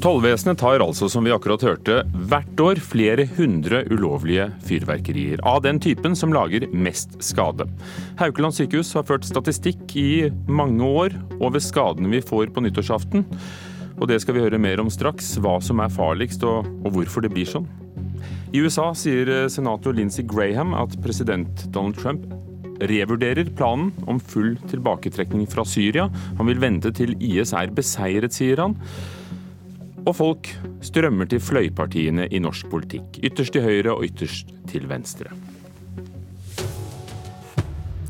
Tollvesenet tar altså, som vi akkurat hørte, hvert år flere hundre ulovlige fyrverkerier. Av den typen som lager mest skade. Haukeland sykehus har ført statistikk i mange år over skadene vi får på nyttårsaften. Og det skal vi høre mer om straks, hva som er farligst og, hvorfor det blir sånn. I USA sier senator Lindsey Graham at president Donald Trump revurderer planen om full tilbaketrekning fra Syria. Han vil vente til IS er beseiret, sier han. Og folk strømmer til fløypartiene i norsk politikk. Ytterst til høyre og ytterst til venstre.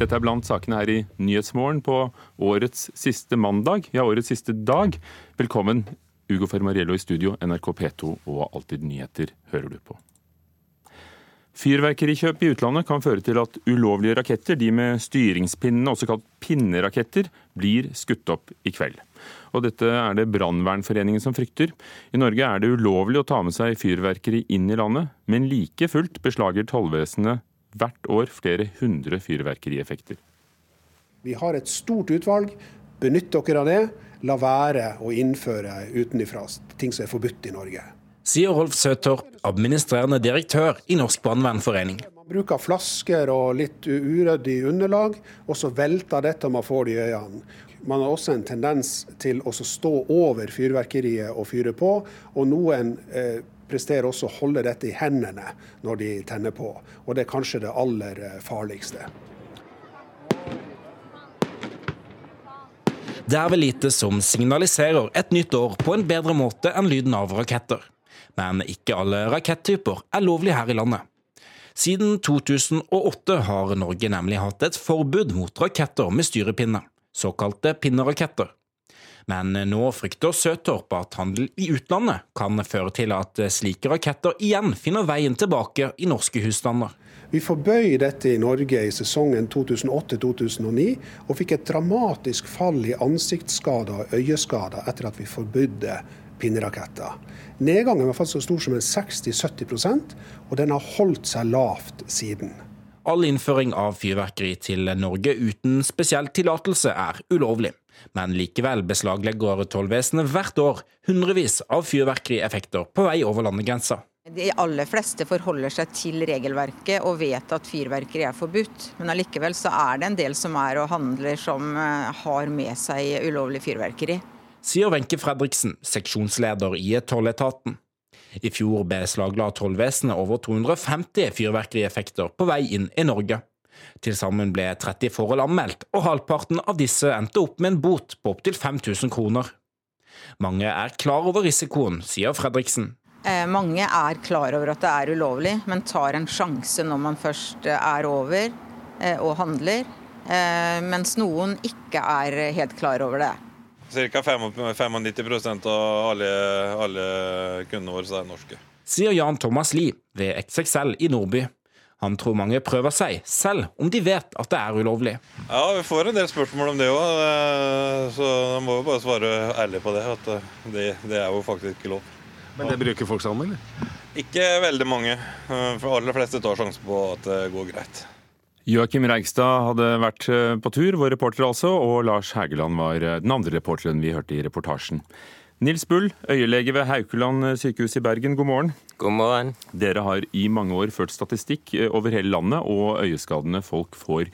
Dette er blant sakene her i Nyhetsmorgen på årets siste mandag, ja, årets siste dag. Velkommen, Ugo Fermariello i studio, NRK P2 og Alltid nyheter hører du på. Fyrverkerikjøp i utlandet kan føre til at ulovlige raketter, de med styringspinnene, også kalt pinneraketter, blir skutt opp i kveld. Og dette er det Brannvernforeningen som frykter. I Norge er det ulovlig å ta med seg fyrverkeri inn i landet, men like fullt beslager tollvesenet hvert år flere hundre fyrverkerieffekter. Vi har et stort utvalg. Benytt dere av det. La være å innføre utenifra ting som er forbudt i Norge. Sier Rolf Søtorp, administrerende direktør i Norsk brannvernforening. Man bruker flasker og litt uryddig underlag, og så velter dette man får det i øynene. Man har også en tendens til å stå over fyrverkeriet og fyre på. Og noen eh, presterer også å holde dette i hendene når de tenner på. Og det er kanskje det aller eh, farligste. Det er vel lite som signaliserer et nytt år på en bedre måte enn lyden av raketter. Men ikke alle rakettyper er lovlige her i landet. Siden 2008 har Norge nemlig hatt et forbud mot raketter med styrepinne såkalte pinneraketter. Men nå frykter Søtorp at handel i utlandet kan føre til at slike raketter igjen finner veien tilbake i norske husstander. Vi forbøy dette i Norge i sesongen 2008-2009, og fikk et dramatisk fall i ansiktsskader og øyeskader etter at vi forbudde pinneraketter. Nedgangen var faktisk så stor som en 60-70% og den har holdt seg lavt siden. All innføring av fyrverkeri til Norge uten spesiell tillatelse er ulovlig. Men likevel beslaglegger tollvesenet hvert år hundrevis av fyrverkerieffekter på vei over landegrensa. De aller fleste forholder seg til regelverket og vet at fyrverkeri er forbudt. Men allikevel så er det en del som er og handler som eh, har med seg ulovlig fyrverkeri. Sier Wenche Fredriksen, seksjonsleder i tolletaten. I fjor beslagla tollvesenet over 250 fyrverkerieffekter på vei inn i Norge. Til sammen ble 30 forhold anmeldt, og halvparten av disse endte opp med en bot på opptil 5000 kroner. Mange er klar over risikoen, sier Fredriksen. Eh, mange er klar over at det er ulovlig, men tar en sjanse når man først er over eh, og handler. Eh, mens noen ikke er helt klar over det. Ca. 95 av alle, alle kundene våre er norske. Sier Jan Thomas Lie ved XXL i Nordby. Han tror mange prøver seg, selv om de vet at det er ulovlig. Ja, vi får en del spørsmål om det òg, eh, så da må vi bare svare ærlig på det. At eh, det, det er jo faktisk ikke lov. Men det bruker folk sammen, eller? Ikke veldig mange. Eh, for aller fleste tar sjansen på at det går greit. Joakim Reigstad hadde vært eh, på tur, vår reporter altså, og Lars Hægeland var eh, den andre reporteren vi hørte i reportasjen. Nils Bull, øyelege ved Haukeland sykehus i Bergen, god morgen. God morgen. Dere har i mange år ført statistikk eh, over hele landet og øyeskadene folk får.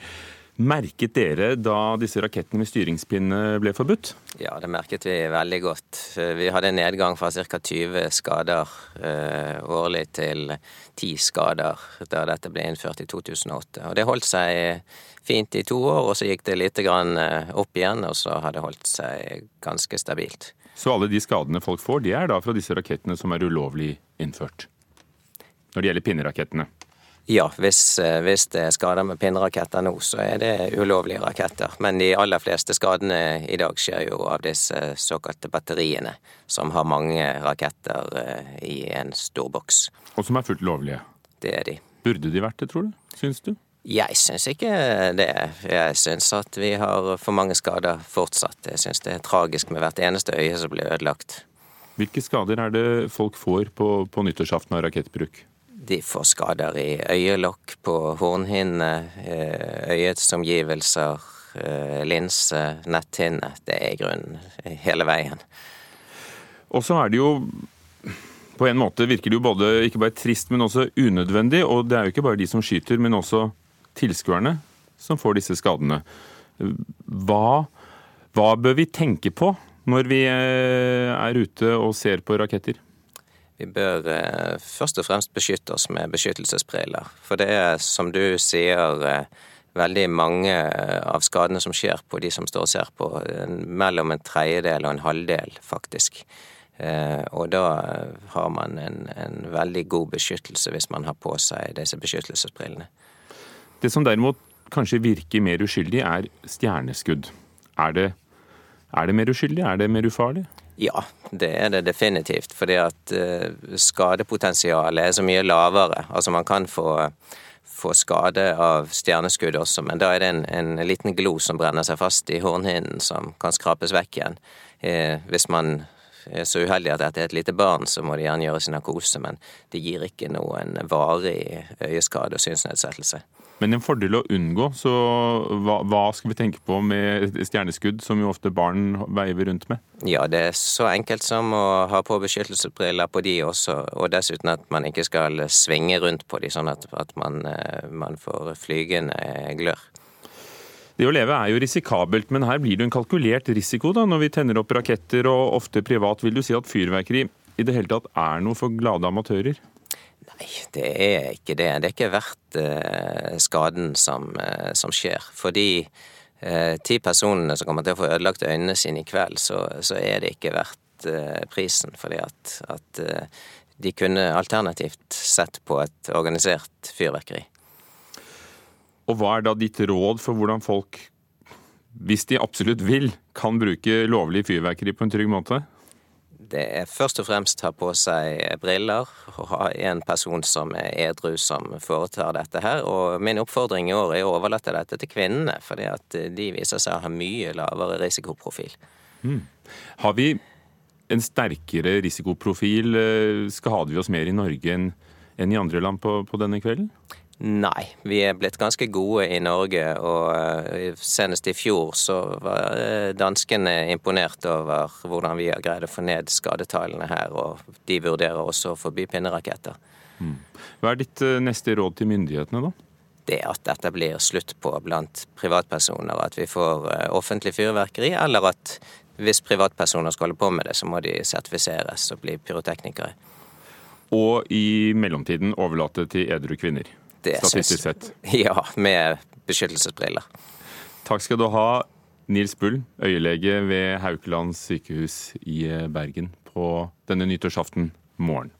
Merket dere da disse rakettene med styringspinne ble forbudt? Ja, det merket vi veldig godt. Vi hadde en nedgang fra ca. 20 skader eh, årlig til 10 skader da dette ble innført i 2008. Og Det holdt seg fint i to år, og så gikk det litt eh, opp igjen, og så har det holdt seg ganske stabilt. Så alle de skadene folk får, de er da fra disse rakettene som er ulovlig innført? Når det gjelder pinnerakettene? Ja, hvis, eh, hvis, det er skader med pinneraketter nå, så er det ulovlige raketter. Men de aller fleste skadene i dag skjer jo av disse såkalte batteriene, som har mange raketter eh, i en stor boks. Og som er fullt lovlige? Det er de. Burde de vært det, tror du? Syns du? Jeg syns ikke det. Jeg syns at vi har for mange skader fortsatt. Jeg syns det er tragisk med hvert eneste øye som blir ødelagt. Hvilke skader er det folk får på, på nyttårsaften av rakettbruk? De får skader i øyelokk, på hornhinne, eh, øyets omgivelser, eh, linse, netthinne. Det er i grunnen hele veien. Og så er det jo på en måte virker det jo både ikke bare trist, men også unødvendig. Og det er jo ikke bare de som skyter, men også tilskuerne som får disse skadene. Hva, hva bør vi tenke på når vi eh, er ute og ser på raketter? Vi bør eh, først og fremst beskytte oss med beskyttelsesbriller. For det er, som du sier, eh, veldig mange av skadene som skjer på de som står og ser på. Mellom en tredjedel og en halvdel, faktisk. Og da har man en, en veldig god beskyttelse hvis man har på seg disse beskyttelsesbrillene. Det som derimot kanskje virker mer uskyldig, er stjerneskudd. Er det, er det mer uskyldig? Er det mer ufarlig? Ja, det er det definitivt. Fordi at uh, skadepotensialet er så mye lavere. Altså man kan få, få skade av stjerneskudd også, men da er det en, en, liten glo som brenner seg fast i hornhinnen som kan skrapes vekk igjen. Eh, hvis man er så uheldig at dette er et lite barn, så må de gjerne gjøre sin narkose, men det gir ikke noen varig øyeskade og synsnedsettelse. Men en fordel å unngå, så hva, hva, skal vi tenke på med stjerneskudd, som jo ofte barn veiver rundt med? Ja, det er så enkelt som å ha på beskyttelsesbriller på de også, og dessuten at man ikke skal svinge rundt på de, sånn at, at man, eh, man får flygende glør. Det å leve er jo risikabelt, men her blir det en kalkulert risiko da, når vi tenner opp raketter og ofte privat. Vil du si at fyrverkeri i det hele tatt er noe for glade amatører? Nei, det er ikke det. Det er ikke verdt eh, skaden som, eh, som, skjer. For de eh, ti personene som kommer til å få ødelagt øynene sine i kveld, så, så er det ikke verdt prisen. Fordi at, at de kunne alternativt sett på et organisert fyrverkeri. Og hva er da ditt råd for hvordan folk, hvis de absolutt vil, kan bruke lovlig fyrverkeri på en trygg måte? Det er først og fremst ta på seg briller og ha en person som er edru som foretar dette her. Og min oppfordring i år er å overlate dette til kvinnene, fordi at de viser seg å ha mye lavere risikoprofil. Mm. Har vi en sterkere risikoprofil? Eh, skader vi oss mer i Norge enn i andre land på, på denne kvelden? Nei, vi er blitt ganske gode i Norge, og eh, senest i fjor så var eh, danskene imponert over hvordan vi har greid å få ned skadetallene her, og de vurderer også å forby pinneraketter. Mm. Hva er ditt eh, neste råd til myndighetene, da? Det at dette blir slutt på blant privatpersoner, at vi får offentlig fyrverkeri, eller at hvis privatpersoner skal holde på med det, så må de sertifiseres og bli pyroteknikere. Og i mellomtiden overlate til edru kvinner? Det statistisk sett. Ja, med beskyttelsesbriller. Takk skal du ha, Nils Bull, øyelege ved Haukeland sykehus i Bergen på denne nyttårsaften morgen.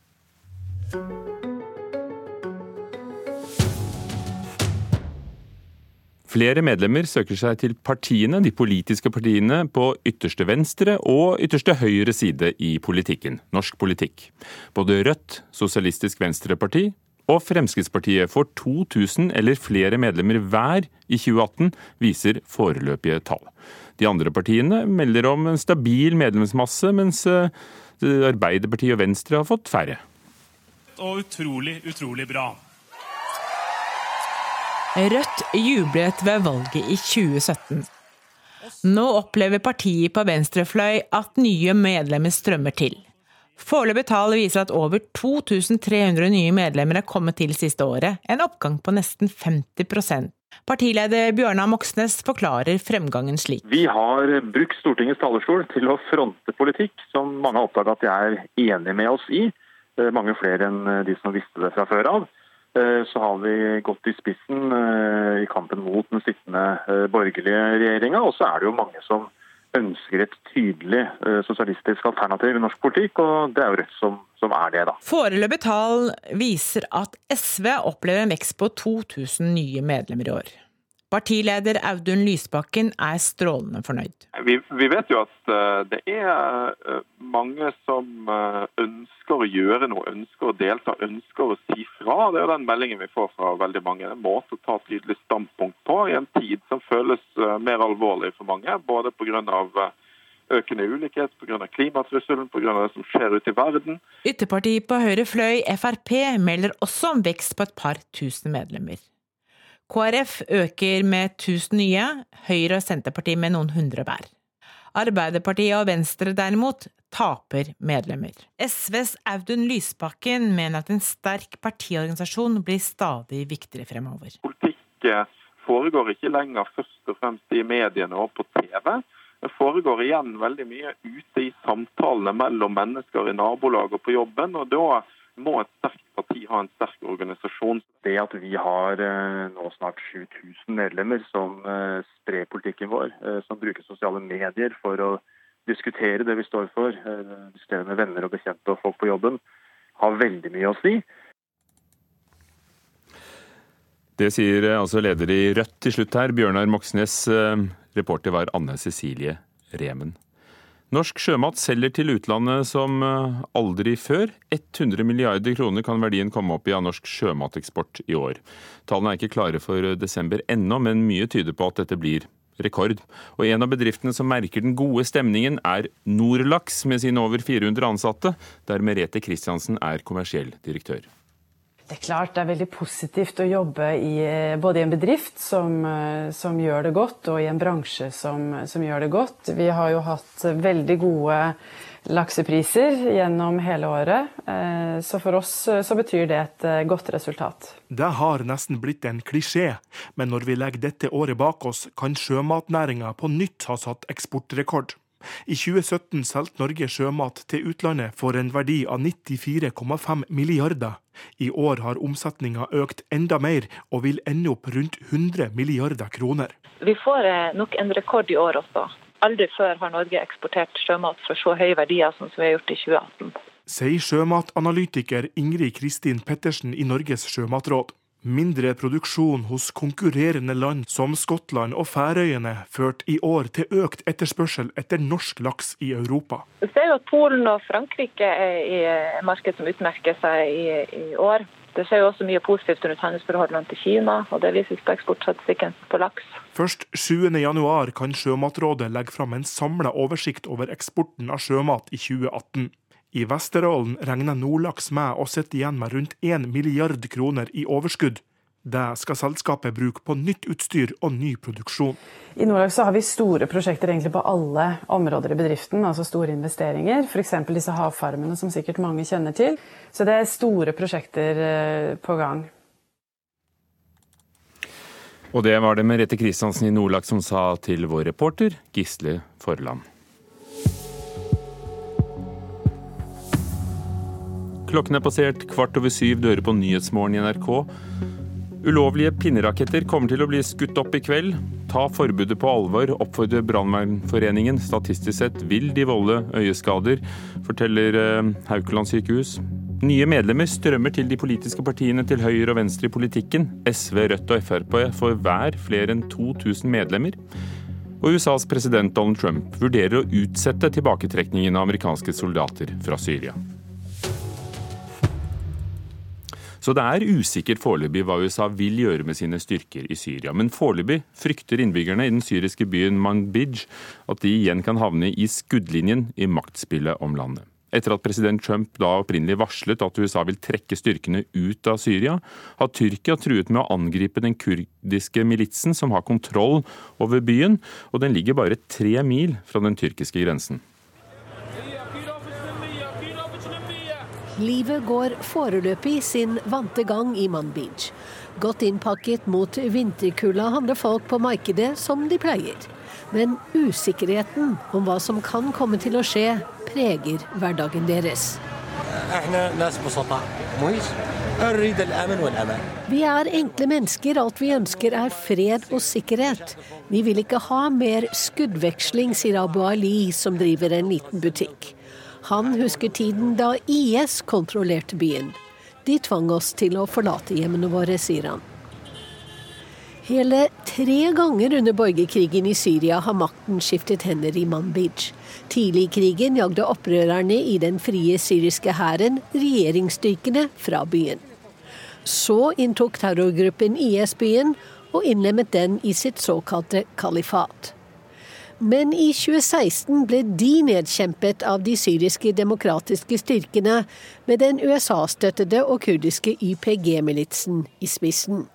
Flere medlemmer søker seg til partiene, de politiske partiene på ytterste venstre og ytterste høyre side i politikken, norsk politikk. Både Rødt, Sosialistisk Venstreparti og Fremskrittspartiet får 2000 eller flere medlemmer hver i 2018, viser foreløpige tall. De andre partiene melder om en stabil medlemsmasse, mens eh, Arbeiderpartiet og Venstre har fått færre. Og utrolig, utrolig bra. Rødt jublet ved valget i 2017. Nå opplever partiet på venstrefløy at nye medlemmer strømmer til. Foreløpig tall viser at over 2300 nye medlemmer er kommet til siste året, en oppgang på nesten 50% Partileder Bjørnar Moxnes forklarer fremgangen slik. Vi har brukt Stortingets talerstol til å fronte politikk som mange har oppdaget at de er enige med oss i. Eh, mange flere enn de som visste det fra før av. Eh, så har vi gått i spissen eh, i kampen mot den sittende borgerlige regjeringa. Og så er det jo mange som ønsker et tydelig uh, sosialistisk alternativ i norsk politikk, og det er jo Rødt som, som er det, da. Foreløpige tall viser at SV opplever en vekst på 2000 nye medlemmer i år. Partileder Audun Lysbakken er strålende fornøyd. Vi, vi vet jo at uh, det er uh, mange som ønsker ønsker å gjøre noe, ønsker å delta, ønsker å si fra. Det er den meldingen vi får fra veldig mange. En måte å ta tydelig standpunkt på i en tid som føles eh, mer alvorlig for mange. Både pga. Eh, økende ulikhet, pga. klimatrusselen, pga. det som skjer ute i verden. Ytterpartiet på høyre fløy, Frp, melder også om vekst på et par tusen medlemmer. KrF øker med 1000 nye, Høyre og Senterpartiet med noen hundre hver. Arbeiderpartiet og Venstre derimot taper medlemmer. SVs Audun Lysbakken mener at en sterk partiorganisasjon blir stadig viktigere fremover. Politikk foregår ikke lenger først og fremst i mediene og på TV. Det foregår igjen veldig mye ute i samtalene mellom mennesker i nabolag og på jobben. og da må et sterkt parti ha en sterk organisasjon. Det at vi har eh, nå snart 7000 medlemmer som eh, sprer politikken vår, eh, som bruker sosiale medier for å diskutere det vi står for, diskutere med venner og bekjente og folk på jobben, har veldig mye å si. Det sier altså leder i Rødt til slutt her, Bjørnar Moxnes. Reporter var Anne Cecilie Remen. Norsk sjømat selger til utlandet som eh, aldri før. 100 milliarder kroner kan verdien komme opp i av norsk sjømateksport i år. Tallene er ikke klare for desember ennå, men mye tyder på at dette blir rekord. Og en av bedriftene som merker den gode stemningen, er Norlaks med sine over 400 ansatte, der Merete Kristiansen er kommersiell direktør. Det er klart det er veldig positivt å jobbe i, eh, både i en bedrift som, eh, som, gjør det godt, og i en bransje som, som, gjør det godt. Vi har jo hatt veldig gode laksepriser gjennom hele året, eh, så for oss så betyr det et godt resultat. Det har nesten blitt en klisjé, men når vi legger dette året bak oss, kan sjømatnæringa på nytt ha satt eksportrekord. I 2017 solgte Norge sjømat til utlandet for en verdi av 94,5 milliarder. I år har omsetninga økt enda mer, og vil ende opp rundt 100 milliarder kroner. Vi får eh, nok en rekord i år også. Aldri før har Norge eksportert sjømat for så høye verdier som vi har gjort i 2018. Sier sjømatanalytiker Ingrid Kristin Pettersen i Norges sjømatråd. Mindre produksjon hos konkurrerende land som Skottland og Færøyene førte i år til økt etterspørsel etter norsk laks i Europa. Vi ser jo at Polen og Frankrike er i marked som utmerker seg i, i år. Det skjer jo også mye positivt rundt handelsforholdene til Kina, og det vises på eksportstatistikken på laks. Først 7.1 kan Sjømatrådet legge fram en samla oversikt over eksporten av sjømat i 2018. I Vesterålen regner Nordlaks med å sitte igjen med rundt 1 milliard kroner i overskudd. Det skal selskapet bruke på nytt utstyr og ny produksjon. I Nordlaks har vi store prosjekter på alle områder i bedriften, altså store investeringer. F.eks. disse havfarmene som sikkert mange kjenner til. Så det er store prosjekter eh, på gang. Og det var det Merete Kristiansen i Nordlaks som sa til vår reporter Gisle Forland. Klokken er passert kvart over syv, dører på Nyhetsmorgen i NRK. Ulovlige pinneraketter kommer til å bli skutt opp i kveld. Ta forbudet på alvor, oppfordrer Brannvernforeningen. Statistisk sett vil de volde øyeskader, forteller eh, Haukeland sykehus. Nye medlemmer strømmer til de politiske partiene til høyre og venstre i politikken. SV, Rødt og Frp får hver flere enn 2000 medlemmer. Og USAs president Donald Trump vurderer å utsette tilbaketrekningen av amerikanske soldater fra Syria. Så det er usikkert foreløpig hva USA vil gjøre med sine styrker i Syria. Men foreløpig frykter innbyggerne i den syriske byen Manbij at de igjen kan havne i skuddlinjen i maktspillet om landet. Etter at president Trump da opprinnelig varslet at USA vil trekke styrkene ut av Syria, har Tyrkia truet med å angripe den kurdiske militsen som har kontroll over byen, og den ligger bare tre mil fra den tyrkiske grensen. Livet går foreløpig sin vante gang i Manbij. Godt innpakket mot vinterkulda handler folk på markedet som de pleier. Men usikkerheten om hva som kan komme til å skje, preger hverdagen deres. Vi er enkle mennesker. Alt vi ønsker er fred og sikkerhet. Vi vil ikke ha mer skuddveksling, sier Abu Ali, som driver en liten butikk. Han husker tiden da IS kontrollerte byen. De tvang oss til å forlate hjemmene våre, sier han. Hele tre ganger under borgerkrigen i Syria har makten skiftet hender i Manbij. Tidlig i krigen jagde opprørerne i den frie syriske hæren regjeringsstyrkene fra byen. Så inntok terrorgruppen IS byen og innlemmet den i sitt såkalte kalifat. Men i 2016 ble de nedkjempet av de syriske demokratiske styrkene, med den USA-støttede og kurdiske YPG-militsen i spissen.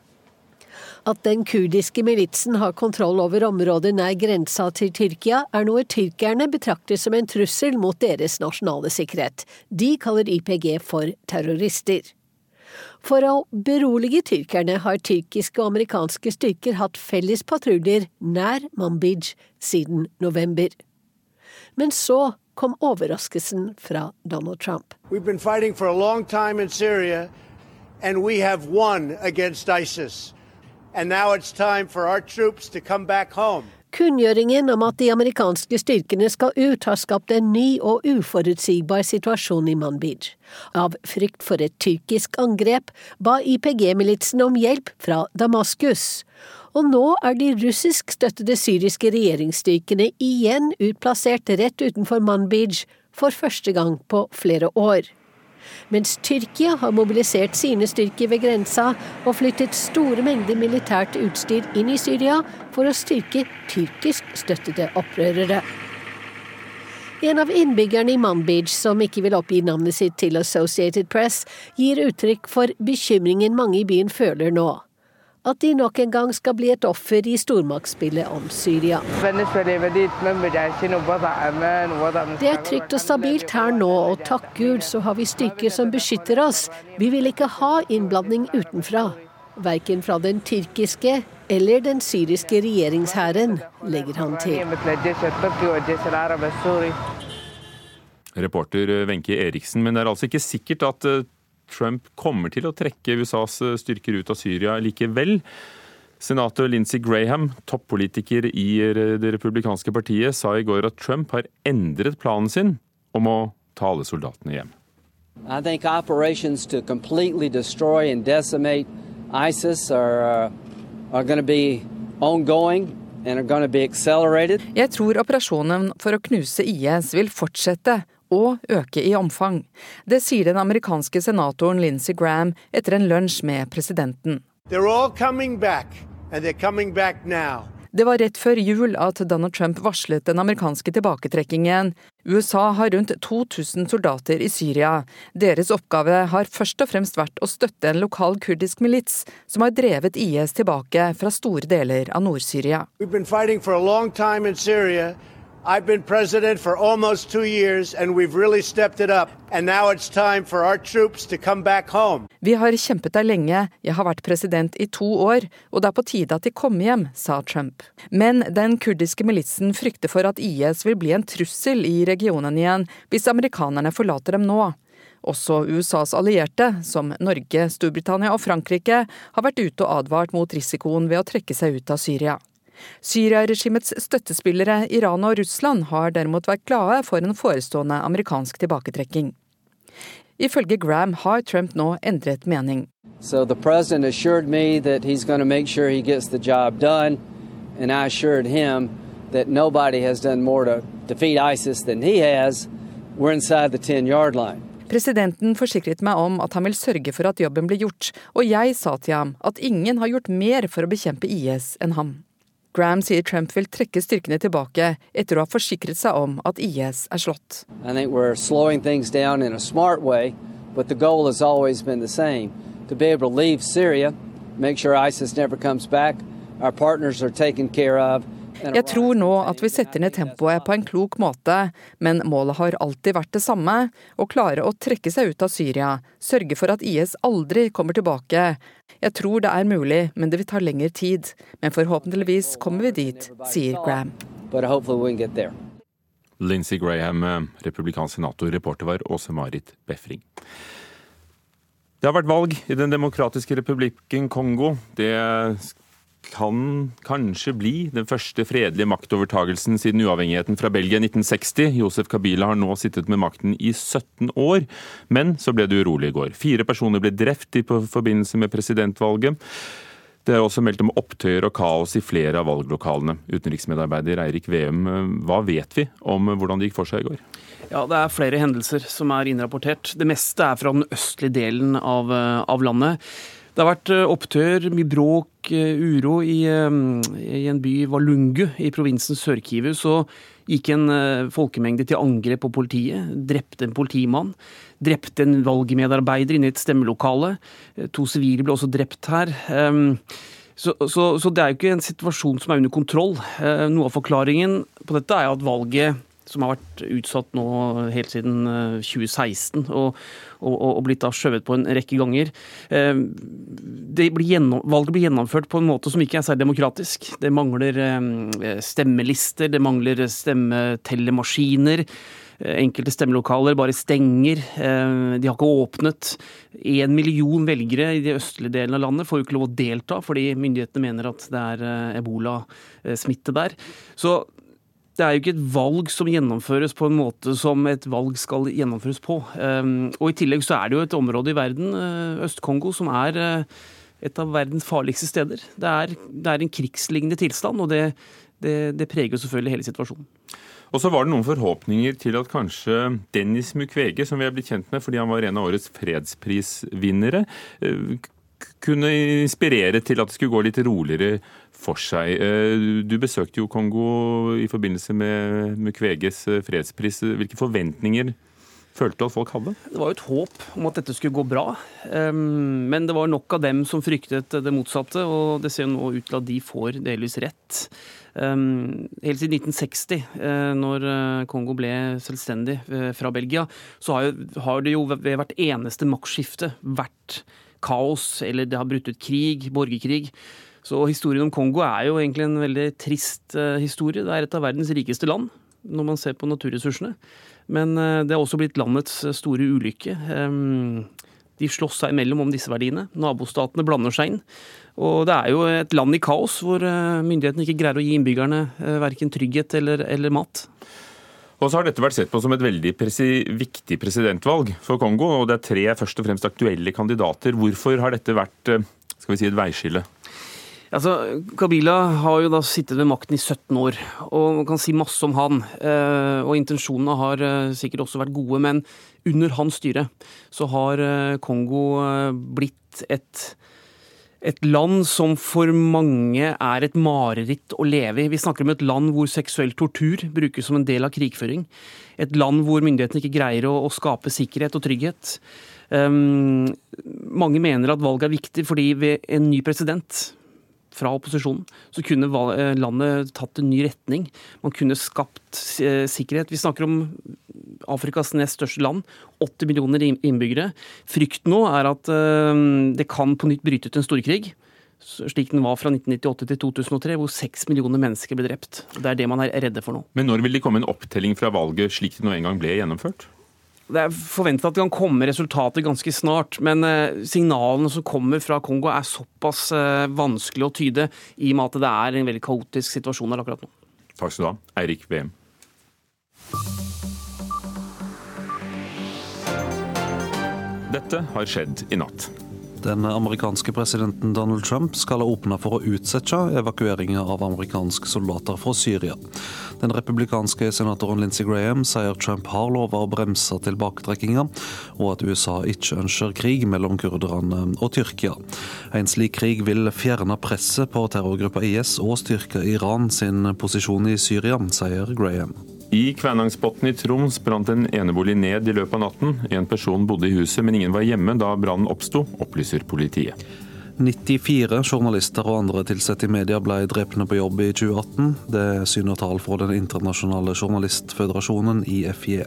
At den kurdiske militsen har kontroll over området nær grensa til Tyrkia, er noe tyrkerne betrakter som en trussel mot deres nasjonale sikkerhet. De kaller YPG for terrorister. For å berolige tyrkerne har tyrkiske og amerikanske styrker hatt felles patruljer nær Manbij siden november. Men så kom overraskelsen fra Donald Trump. Syria, and we have won against ISIS. And now it's time for our troops to come back home. Kunngjøringen om at de amerikanske styrkene skal ut, har skapt en ny og uforutsigbar situasjon i Manbij. Av frykt for et tyrkisk angrep ba IPG-militsen om hjelp fra Damaskus. Og nå er de russiskstøttede syriske regjeringsstyrkene igjen utplassert rett utenfor Manbij for første gang på flere år mens Tyrkia har mobilisert sine styrker ved grensa og flyttet store mengder militært utstyr inn i Syria for å styrke tyrkisk støttede opprørere. En av innbyggerne i Manbij, som ikke vil oppgi navnet sitt til Associated Press, gir uttrykk for bekymringen mange i byen føler nå at de nok en gang skal bli et offer i stormaktsspillet om Syria. Det er trygt og stabilt her nå, og takk Gud så har vi styrker som beskytter oss. Vi vil ikke ha innblanding utenfra. Verken fra den tyrkiske eller den syriske regjeringshæren, legger han til. Reporter Wenche Eriksen, men det er altså ikke sikkert at eh, Trump kommer til å trekke USAs eh, styrker ut av Syria likevel. Senator Lindsey Graham, toppolitiker i det republikanske partiet, sa i går at Trump har endret planen sin om å ta alle soldatene hjem. I think operations to completely destroy and decimate ISIS are, uh, are going to be ongoing Jeg tror operasjonen for å knuse IS vil fortsette og øke i omfang. Det sier den amerikanske senatoren Lindsey Graham etter en lunsj med presidenten. Det var rett før jul at Donald Trump varslet den amerikanske tilbaketrekkingen. USA har rundt 2000 soldater i Syria. Deres oppgave har først og fremst vært å støtte en lokal kurdisk milits som har drevet IS tilbake fra store deler av Nord-Syria. I've been president for almost two years, and we've really stepped it up. And now it's time for our troops to come back home. Vi har kjempet der lenge, jeg har vært president i to år, og det er på tide at de kommer hjem, sa Trump. Men den kurdiske militsen frykter for at IS vil bli en trussel i regionen igjen hvis amerikanerne forlater dem nå. Også USAs allierte, som Norge, Storbritannia og Frankrike, har vært ute og advart mot risikoen ved å trekke seg ut av Syria. Syria-regimets støttespillere Iran og Russland har derimot vært glade for en forestående amerikansk tilbaketrekking. Ifølge Graham har Trump nå endret mening. So the president assured me that he's going to make sure he gets the job done, and I assured him that nobody has done more to defeat ISIS than he has. We're inside the 10-yard line. Presidenten forsikret meg om at han vil sørge for at jobben blir gjort, og jeg sa til ham at ingen har gjort mer for å bekjempe IS enn ham. Graham sier Trump vil trekke styrkene tilbake etter å ha forsikret seg om at IS er slått. Syria, make sure ISIS never comes back. Our partners are taken care of. Jeg tror nå at vi setter ned tempoet på en klok måte, men målet har alltid vært det samme, å klare å trekke seg ut av Syria, sørge for at IS aldri kommer tilbake. Jeg tror det er mulig, men det vil ta lengre tid. Men forhåpentligvis kommer vi dit, sier Graham. Lindsey Graham, eh, republikansk senator, reporter var Åse Marit Befring. Det har vært valg i Den demokratiske republikken Kongo. Det kan kanskje bli den første fredelige maktovertagelsen siden uavhengigheten fra Belgia i 1960. Josef Kabila har nå sittet med makten i 17 år, men så ble det urolig i går. Fire personer ble drept i forbindelse med presidentvalget. Det er også meldt om opptøyer og kaos i flere av valglokalene. Utenriksmedarbeider Eirik Veum, hva vet vi om hvordan det gikk for seg i går? Ja, Det er flere hendelser som er innrapportert. Det meste er fra den østlige delen av, av landet. Det har vært eh, opptøyer, mye bråk, eh, uro. I, eh, I, en by, Valungu, i provinsen Sør-Kivu, så gikk en folkemengde til angrep på politiet. Drepte en politimann. Drepte en valgmedarbeider inne i et stemmelokale. To sivile ble også drept her. Så, så, så, det er jo ikke en situasjon som er under kontroll. Eh, noe av forklaringen på dette er at valget som har vært utsatt nå helt siden 2016 eh, og, og, og blitt da skjøvet på en rekke ganger. Eh, blir gjennom, valget blir gjennomført på en måte som ikke er særlig demokratisk. Det mangler stemmelister, det mangler stemmetellemaskiner. Enkelte stemmelokaler bare stenger. Eh, de har ikke åpnet. En million velgere i de østlige delene av landet får jo ikke lov å delta fordi myndighetene mener at det er eh, ebolasmitte der. Så det er jo ikke et valg som gjennomføres på en måte som et valg skal gjennomføres på. Eh, og i tillegg så er det jo et område i verden, Øst-Kongo, som er et av verdens farligste steder. Det er, det er en krigslignende tilstand, og det, det, det preger jo selvfølgelig hele situasjonen. Og så var det noen forhåpninger til at kanskje Dennis Mukwege, som vi er blitt kjent med fordi han var en av årets fredsprisvinnere, eh, kunne inspirere til at det skulle gå litt roligere for seg. Eh, du besøkte jo Kongo i forbindelse med Mukweges eh, fredspris. Hvilke forventninger følte du at folk hadde? Det var jo et håp om at dette skulle gå bra. Men det var nok av dem som fryktet det motsatte, og det ser jo nå ut til at de får delvis rett. Helt siden 1960, eh, når Kongo ble selvstendig fra Belgia, så har det jo ved hvert eneste maktskifte vært kaos, eller det har brutt ut krig, borgerkrig. Så historien om Kongo er jo egentlig en veldig trist historie. Det er et av verdens rikeste land, når man ser på naturressursene. Men det har også blitt landets store ulykke. Ehm, de slåss seg imellom om disse verdiene. Nabostatene blander seg inn. Og det er jo et land i kaos, hvor eh, myndighetene ikke greier å gi innbyggerne eh, verken trygghet eller, eller mat. Og så har dette vært sett på som et veldig presi viktig presidentvalg for Kongo, og det er tre først og fremst aktuelle kandidater. Hvorfor har dette vært eh, skal vi si, et veiskille? Altså, Kabila har jo da sittet ved makten i 17 år, og man kan si masse om han. Og intensjonene har sikkert også vært gode, men under hans styre så har Kongo blitt et et land som for mange er et mareritt å leve i. Vi snakker om et land hvor seksuell tortur brukes som en del av krigføring. Et land hvor myndighetene ikke greier å, å skape sikkerhet og trygghet. Um, mange mener at valget er viktig fordi ved en ny president fra opposisjonen, så kunne eh, landet tatt en ny retning. Man kunne skapt eh, sikkerhet. Vi snakker om Afrikas nest største land. 80 millioner innbyggere. Frykten nå er at eh, det kan på nytt bryte ut en storkrig. Slik den var fra 1998 til 2003, hvor seks millioner mennesker ble drept. Det er det man er redde for nå. Men når vil det komme en opptelling fra valget slik det nå en gang ble gjennomført? Det er forventet at det kan komme resultater ganske snart, men eh, signalene som kommer fra Kongo er såpass eh, vanskelig å tyde, i og med at det er en veldig kaotisk situasjon der akkurat nå. Takk skal du ha, Eirik VM. Dette har skjedd i natt. Den amerikanske presidenten Donald Trump skal ha åpna for å utsette evakueringa av amerikanske soldater fra Syria. Den republikanske senatoren Lindsey Graham sier Trump har lova å bremse tilbaketrekkinga, og at USA ikke ønsker krig mellom kurderne og Tyrkia. En slik krig vil fjerne presset på terrorgruppa IS og styrke Iran sin posisjon i Syria, sier Graham. I Kvænangsbotn i Troms brant en enebolig ned i løpet av natten. En person bodde i huset, men ingen var hjemme da brannen oppsto, opplyser politiet. 94 journalister og andre ansatte i media ble drepne på jobb i 2018. Det syner tall fra Den internasjonale journalistføderasjonen, IFJ.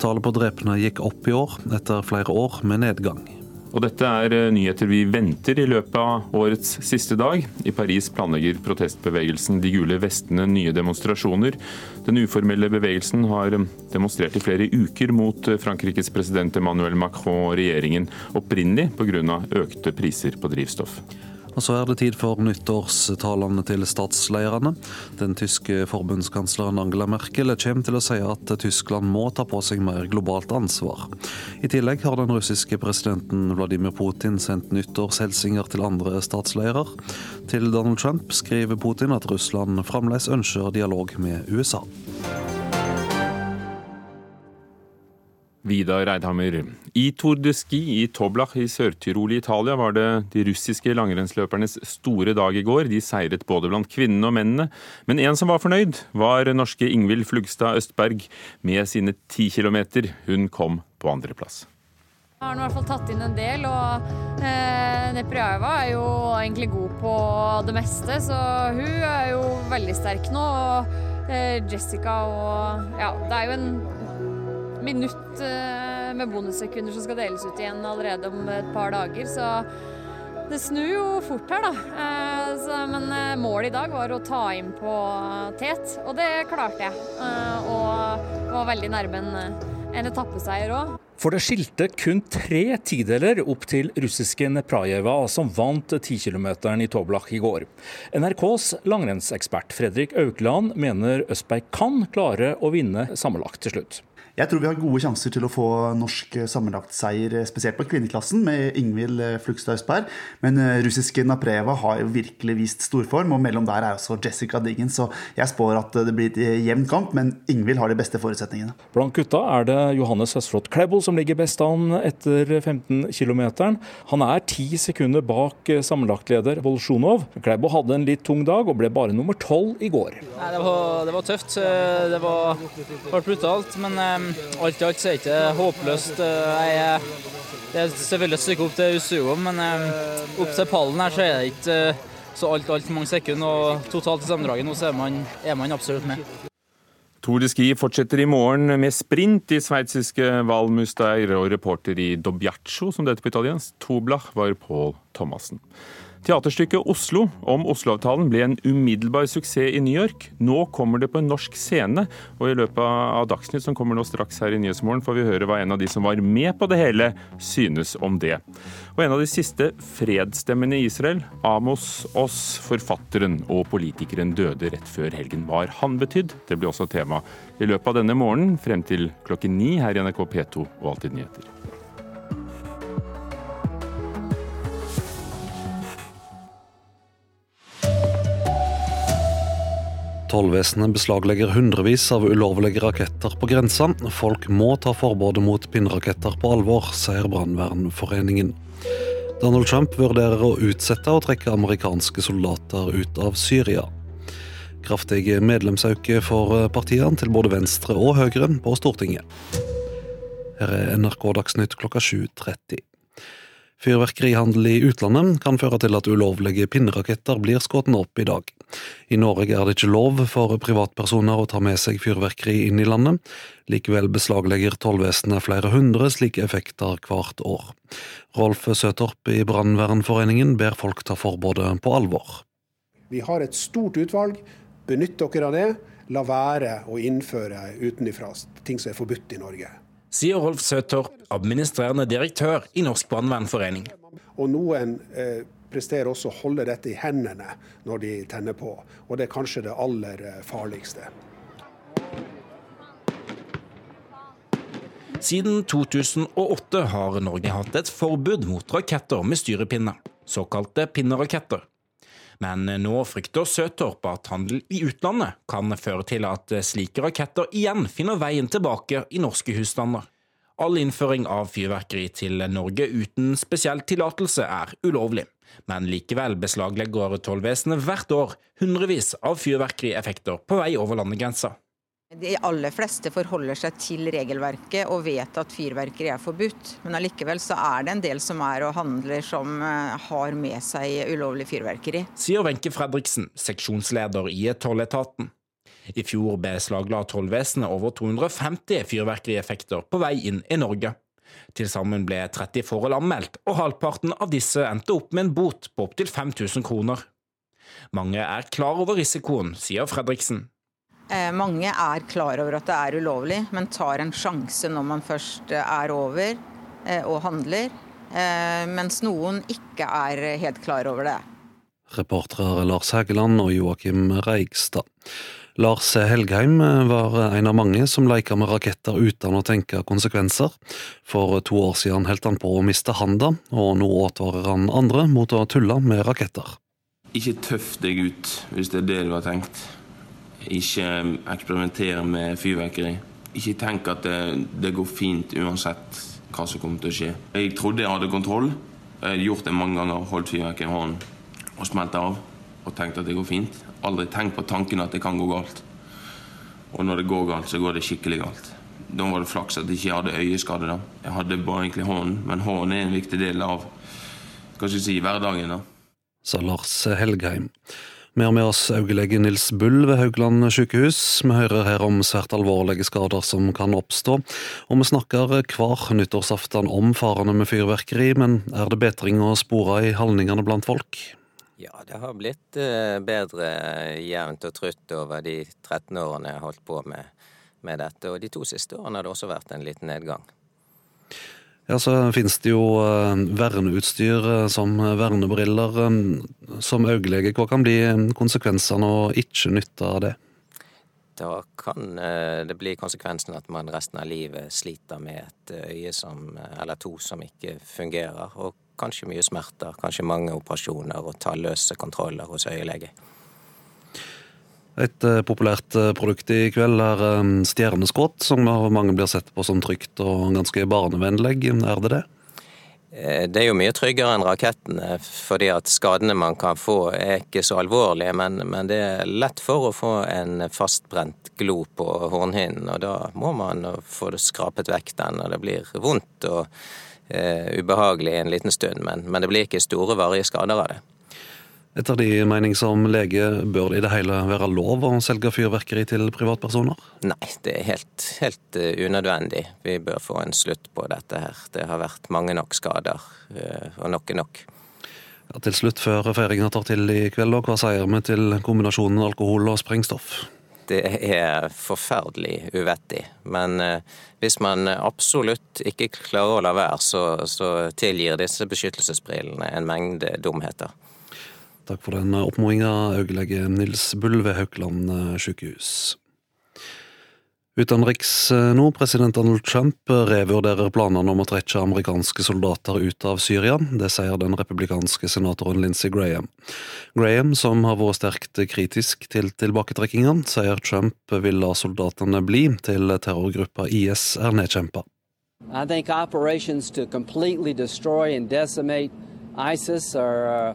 Tallet på drepne gikk opp i år, etter flere år med nedgang. Og dette er eh, nyheter vi venter i løpet av årets siste dag. I Paris planlegger protestbevegelsen De gule vestene nye demonstrasjoner. Den uformelle bevegelsen har eh, demonstrert i flere uker mot eh, Frankrikes president Emmanuel Macron og regjeringen, opprinnelig pga. økte priser på drivstoff. Og så er det tid for nyttårstalene til statslederne. Den tyske forbundskansleren Angela Merkel kommer til å si at Tyskland må ta på seg mer globalt ansvar. I tillegg har den russiske presidenten Vladimir Putin sendt nyttårshilsener til andre statsledere. Til Donald Trump skriver Putin at Russland fremdeles ønsker dialog med USA. Vidar Eidhammer. I Tour de Ski i Toblach i Sør-Tyrol i Italia var det de russiske langrennsløpernes store dag i går. De seiret både blant kvinnene og mennene. Men en som var fornøyd, var norske Ingvild Flugstad Østberg med sine ti kilometer. Hun kom på andreplass. Jeg har i hvert fall tatt inn en del, og eh, Neprjajeva er jo egentlig god på det meste, så hun er jo veldig sterk nå. Og eh, Jessica og Ja, det er jo en minutt eh, med bonussekunder som skal deles ut igjen allerede om et par dager, så det snur jo fort her, da. Eh, men målet i dag var å ta inn på tet, og det klarte jeg. Og var veldig nærme en, en etappeseier òg. For det skilte kun tre tideler opp til russiske Neprajeva, som vant 10 km i Toblach i går. NRKs langrennsekspert Fredrik Aukland mener Østberg kan klare å vinne sammenlagt til slutt. Jeg tror vi har gode sjanser til å få norsk sammenlagtseier, spesielt på kvinneklassen, med Ingvild Flugstad Østberg. Men eh, russiske Napreva har jo virkelig vist storform, og mellom der er også Jessica Diggen. Så jeg spår at det blir et jevn kamp, men Ingvild har de beste forutsetningene. Blant gutta er det Johannes Høsflot Klæbo som ligger best an etter 15 km. Han er ti sekunder bak sammenlagtleder Volsjunov. Klæbo hadde en litt tung dag og ble bare nummer tolv i går. Nei, det, var, det var tøft. Det var, det var brutalt. men eh, alt i alt så er det ikke håpløst. Eh, jeg, det er selvfølgelig et stykke opp til Usuo, men eh, opp til pallen her så er det ikke eh, så alt, alt mange sekunder. Og totalt i sammendraget nå så er man, er man absolutt med. Tour de Ski fortsetter i morgen med sprint i sveitsiske Val Mustair, og reporter i Dobbiaccio, som det heter på italiensk, Toblach, var Pål Thomassen. Teaterstykket Oslo om Oslo-avtalen ble en umiddelbar suksess i New York. Nå kommer det på en norsk scene, og i løpet av Dagsnytt som kommer nå straks her i Nyhetsmorgen, får vi høre hva en av de som var med på det hele, synes om det. Og en av de siste fredsstemmene i Israel, Amos Oss, forfatteren og politikeren, døde rett før helgen. Hva har han betydd? Det blir også tema i løpet av denne morgenen frem til klokken ni her i NRK P2 og Alltid nyheter. Tollvesenet beslaglegger hundrevis av ulovlige raketter på grensa. Folk må ta forbudet mot pinnraketter på alvor, sier Brannvernforeningen. Donald Trump vurderer å utsette å trekke amerikanske soldater ut av Syria. Kraftig medlemsøkning for partiene til både Venstre og Høyre på Stortinget. Her er NRK Dagsnytt klokka 7.30. Fyrverkerihandel i utlandet kan føre til at ulovlige pinneraketter blir skutt opp i dag. I Norge er det ikke lov for privatpersoner å ta med seg fyrverkeri inn i landet. Likevel beslaglegger tollvesenet flere hundre slike effekter hvert år. Rolf Søtorp i Brannvernforeningen ber folk ta forbudet på alvor. Vi har et stort utvalg. Benytt dere av det. La være å innføre utenifra ting som er forbudt i Norge sier Rolf Søtorp, administrerende direktør i Norsk brannvernforening. Og noen eh, presterer også å holde dette i hendene når de tenner på, og det er kanskje det aller eh, farligste. Siden 2008 har Norge hatt et forbud mot raketter med styrepinne, såkalte pinneraketter. Men nå frykter Søtorp at handel i utlandet kan føre til at slike raketter igjen finner veien tilbake i norske husstander. All innføring av fyrverkeri til Norge uten spesiell tillatelse er ulovlig, men likevel beslaglegger tollvesenet hvert år hundrevis av fyrverkerieffekter på vei over landegrensa. De aller fleste forholder seg til regelverket og vet at fyrverkeri er forbudt. Men allikevel så er det en del som er og handler som eh, har med seg ulovlig fyrverkeri. Sier Wenche Fredriksen, seksjonsleder i tolletaten. I fjor beslagla tollvesenet over 250 fyrverkerieffekter på vei inn i Norge. Til sammen ble 30 forhold anmeldt, og halvparten av disse endte opp med en bot på opptil 5000 kroner. Mange er klar over risikoen, sier Fredriksen. Eh, mange er klar over at det er ulovlig, men tar en sjanse når man først eh, er over eh, og handler. Mens noen ikke er helt klar over det. Reportere Lars Hægeland og Joakim Reigstad. Lars Helgheim var en av mange som leika med raketter uten å tenke konsekvenser. For to år siden holdt han på å miste handa, og nå advarer han andre mot å tulle med raketter. Ikke tøff deg ut, hvis det er det du har tenkt. Ikke eksperimentere med fyrverkeri. Ikke tenk at det, det, går fint uansett hva som kommer til å skje. Jeg trodde jeg hadde kontroll. Jeg hadde gjort det mange ganger. Holdt fyrverkeri i hånden og smelte av. Og tenkt at det går fint. Aldri tenkt på tanken at det kan gå galt. Og når det går galt, så går det skikkelig galt. Da var det flaks at jeg ikke hadde øyeskade. da. Jeg hadde bare egentlig hånden, men hånden er en viktig del av hva skal jeg si, hverdagen. da. Sa Lars Helgheim. Vi har med oss øyelege Nils Bull ved Haugland sykehus. Vi hører her om svært alvorlige skader som kan oppstå. Og vi snakker hver nyttårsaften om farene med fyrverkeri, men er det bedring å spore i holdningene blant folk? Ja, det har blitt eh, bedre jevnt og trutt over de 13 årene jeg har holdt på med, med dette. Og de to siste årene har det også vært en liten nedgang. Ja, så finnes det jo eh, verneutstyr eh, som vernebriller. Som øyelege, hva kan bli konsekvensene å ikke nytte av det? Da kan det bli konsekvensen at man resten av livet sliter med et øye som, eller to som ikke fungerer. Og kanskje mye smerter, kanskje mange operasjoner og talløse kontroller hos øyelege. Et uh, populært uh, produkt i kveld er um, stjerneskudd, som mange blir sett på som trygt og ganske barnevennlig. Er det det? Det er jo mye tryggere enn rakettene, fordi at skadene man kan få er ikke så alvorlige. Men, men det er lett for å få en fastbrent glo på hornhinnen, og da må man få skrapet vekk den. Og det blir vondt og ubehagelig en liten stund, men, men det blir ikke store, varige skader av det. Etter de mening som lege, bør det i det hele være lov å selge fyrverkeri til privatpersoner? Nei, det er helt, helt uh, unødvendig. Vi bør få en slutt på dette her. Det har vært mange nok skader, uh, og nok er nok. Ja, til slutt, før feiringa tar til i kveld, hva sier vi til kombinasjonen alkohol og sprengstoff? Det er forferdelig uvettig. Men uh, hvis man absolutt ikke klarer å la være, så, så tilgir disse beskyttelsesbrillene en mengde dumheter. Takk for den oppfordringa, øyelege Nils Bull ved Haukeland eh, sykehus. Utenriks eh, nå, president Donald Trump revurderer planene om å trekke amerikanske soldater ut av Syria. Det sier den republikanske senatoren Lindsey Graham. Graham, som har vært sterkt kritisk til tilbaketrekkingen, sier Trump vil la soldatene bli til terrorgruppa IS er nedkjempa. I think operations to completely destroy and decimate ISIS are uh,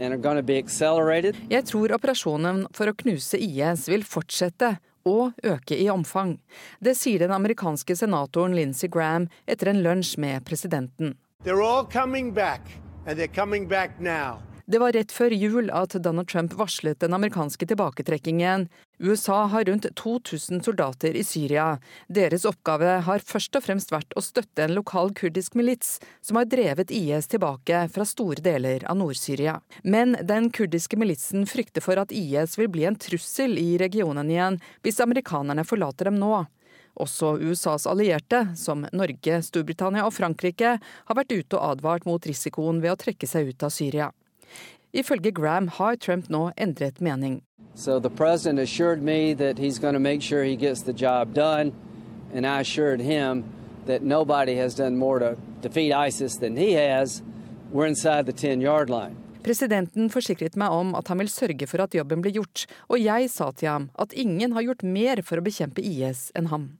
jeg tror operasjonen for å knuse IS vil fortsette og øke i omfang. Det sier den amerikanske senatoren Lindsey Graham etter en lunsj med presidenten. They're all coming back, and they're coming back now. Det var rett før jul at Donald Trump varslet den amerikanske tilbaketrekkingen. USA har rundt 2000 soldater i Syria. Deres oppgave har først og fremst vært å støtte en lokal kurdisk milits som har drevet IS tilbake fra store deler av Nord-Syria. Men den kurdiske militsen frykter for at IS vil bli en trussel i regionen igjen hvis amerikanerne forlater dem nå. Også USAs allierte, som Norge, Storbritannia og Frankrike, har vært ute og advart mot risikoen ved å trekke seg ut av Syria. Ifølge Graham har Trump nå endret mening. So the president assured me that he's going to make sure he gets the job done, and I assured him that nobody has done more to defeat ISIS than he has. We're inside the 10-yard line. Presidenten forsikret meg om at han vil sørge for at jobben blir gjort, og jeg sa til ham at ingen har gjort mer for å bekjempe IS enn ham.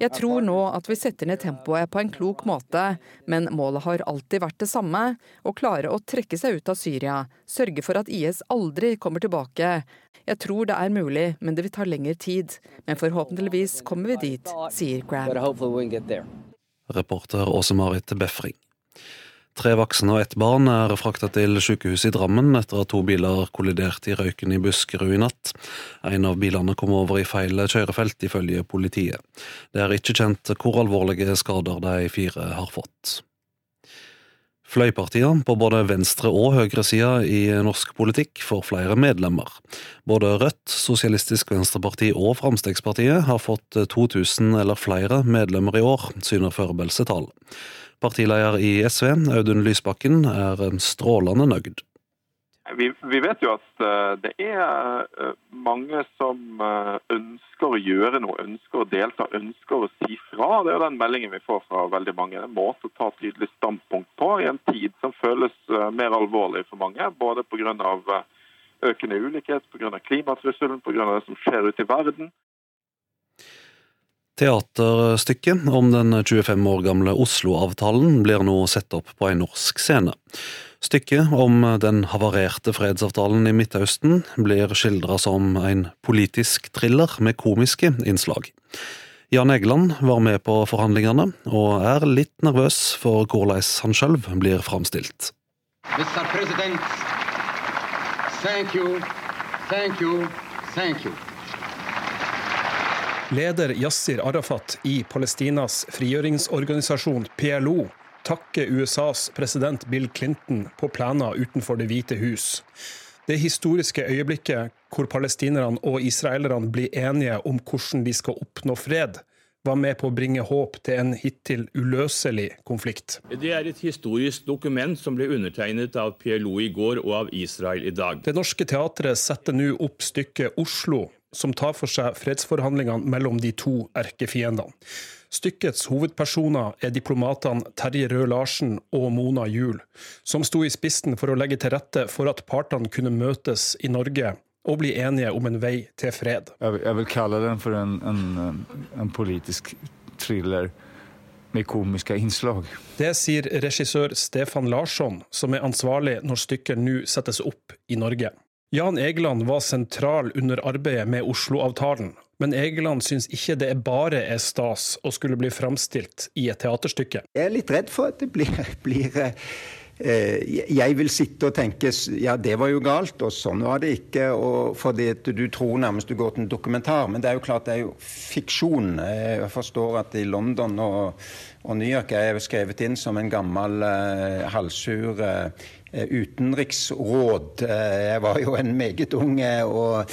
Jeg tror nå at vi setter ned tempoet på en klok måte, men målet har alltid vært det samme å klare å trekke seg ut av Syria, sørge for at IS aldri kommer tilbake, jeg tror det er mulig, men det vil ta lengre tid. Men forhåpentligvis kommer vi dit, sier Graham. Reporter Åse Marit Befring. Tre voksne og ett barn er frakta til sykehuset i Drammen etter at to biler kolliderte i røyken i Buskerud i natt. En av bilene kom over i feil kjørefelt, ifølge politiet. Det er ikke kjent hvor alvorlige skader de fire har fått. Fløypartiene på både venstre- og høyresida i norsk politikk får flere medlemmer. Både Rødt, Sosialistisk Venstreparti og Fremskrittspartiet har fått 2000 eller flere medlemmer i år, syner tall. Partileder i SV, Audun Lysbakken, er strålende nøyd. Vi, vi, vet jo at uh, det er uh, mange som uh, ønsker å gjøre noe, ønsker å delta, ønsker å si fra. Det er jo den meldingen vi får fra veldig mange. En måte å ta tydelig standpunkt på i en tid som føles mer alvorlig for mange. Både pga. økende ulikhet, pga. klimatrusselen, pga. det som skjer ute i verden. Teaterstykket om den 25 år gamle Oslo-avtalen blir nå sett opp på en norsk scene. Stykket om den havarerte fredsavtalen i Midtøsten blir skildra som en politisk thriller med komiske innslag. Jan Egeland var med på forhandlingene, og er litt nervøs for hvordan han sjøl blir framstilt. Mr. President, thank you, thank you, thank you. Leder Yasir Arafat i Palestinas frigjøringsorganisasjon PLO takker USAs president Bill Clinton på plener utenfor Det hvite hus. Det historiske øyeblikket hvor palestinerne og israelerne blir enige om hvordan de skal oppnå fred, var med på å bringe håp til en hittil uløselig konflikt. Det er et historisk dokument som ble undertegnet av PLO i går og av Israel i dag. Det Norske Teatret setter nå opp stykket Oslo som tar for seg fredsforhandlingene mellom de to erkefiendene. Stykkets hovedpersoner er diplomatene Terje Røe-Larsen og Mona Juel, som sto i spissen for å legge til rette for at partene kunne møtes i Norge og bli enige om en vei til fred. Jeg vil kalle den for en, en, en politisk thriller med komiske innslag. Det sier regissør Stefan Larsson, som er ansvarlig når stykket nå settes opp i Norge. Jan Egeland var sentral under arbeidet med Oslo-avtalen, men Egeland syns ikke det bare er stas å skulle bli framstilt i et teaterstykke. Jeg er litt redd for at det blir, blir eh, jeg vil sitte og tenke ja, det var jo galt, og sånn var det ikke. Og fordi du tror nærmest du går til en dokumentar. Men det er jo klart det er jo fiksjon. Jeg forstår at i London og, og New York er jeg skrevet inn som en gammel uh, halvsur Eh, utenriksråd. Eh, jeg var jo en meget ung eh, og,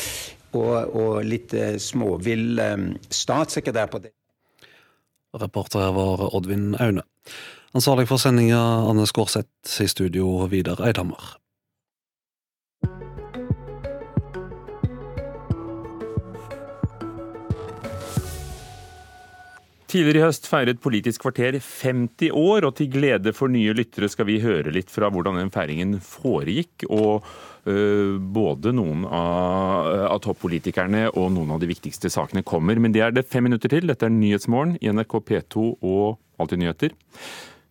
og, og litt småvill statssekretær på det. Reporter var Oddvin Aune. Ansvarlig for sendinga Anne Skårseth, i studio Vidar Eidhammer. Tidligere i høst feiret Politisk kvarter 50 år, og til glede for nye lyttere skal vi høre litt fra hvordan den feiringen foregikk. og uh, både noen av, av toppolitikerne og noen av de viktigste sakene kommer. Men det er det fem minutter til. Dette er Nyhetsmorgen i NRK P2 og Alltid nyheter.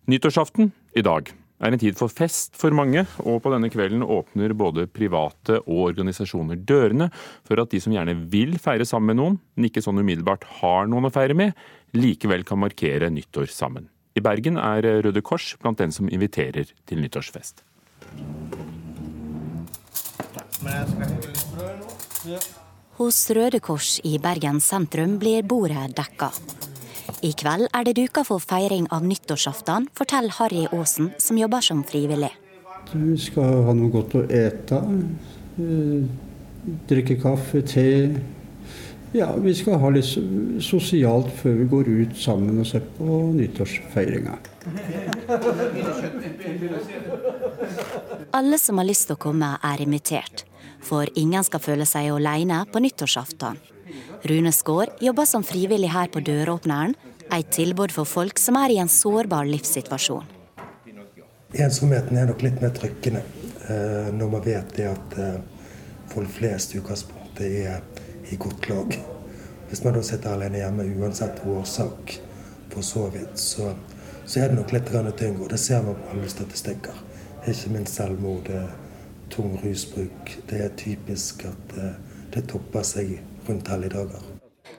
Nyttårsaften i dag er en tid for fest for mange, og på denne kvelden åpner både private og organisasjoner dørene for at de som gjerne vil feire sammen med noen, men ikke sånn umiddelbart har noen å feire med, likevel kan markere nyttår sammen. I Bergen er Røde Kors blant den som inviterer til nyttårsfest. Hos Røde Kors i Bergen sentrum blir bordet dekka. I kveld er det duka for feiring av nyttårsaften, forteller Harry Aasen, som jobber som frivillig. Vi skal ha noe godt å ete. Eh, drikke kaffe, te. Ja, vi skal ha litt sosialt før vi går ut sammen og ser på nyttårsfeiringa. Alle som har lyst til å komme, er invitert. For ingen skal føle seg alene på nyttårsaften. Rune Skaar jobber som frivillig her på Døråpneren, et tilbud for folk som er i en sårbar livssituasjon. Ensomheten er nok litt mer trykkende eh, når man vet at eh, folk flest i utgangspunktet er i godt lag. Hvis man da sitter alene hjemme uansett årsak for så vidt, så, så er det nok litt tyngre. Det ser man på alle statistikker. Ikke minst selvmord, tung rusbruk. Det er typisk at det topper seg rundt helligdager.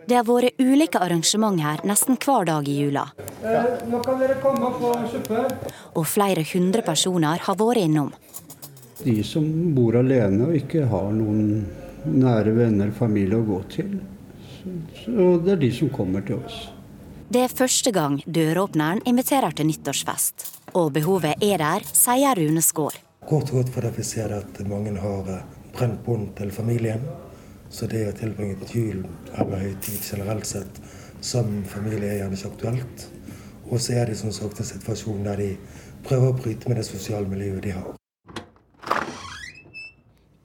Det har vært ulike arrangement her nesten hver dag i jula. Eh, nå kan dere komme og få suppe. Og flere hundre personer har vært innom. De som bor alene og ikke har noen nære venner, familie å gå til. Så det er de som kommer til oss. Det er første gang døråpneren inviterer til nyttårsfest. Og behovet er der, sier Rune Skaar. Kort og for det vi ser at mange har eh, brent bånd til familien. Så det å tilbringe jul eller høytid generelt sett som familie er gjerne ikke aktuelt. Og så er de som sagt en situasjon der de prøver å bryte med det sosiale miljøet de har.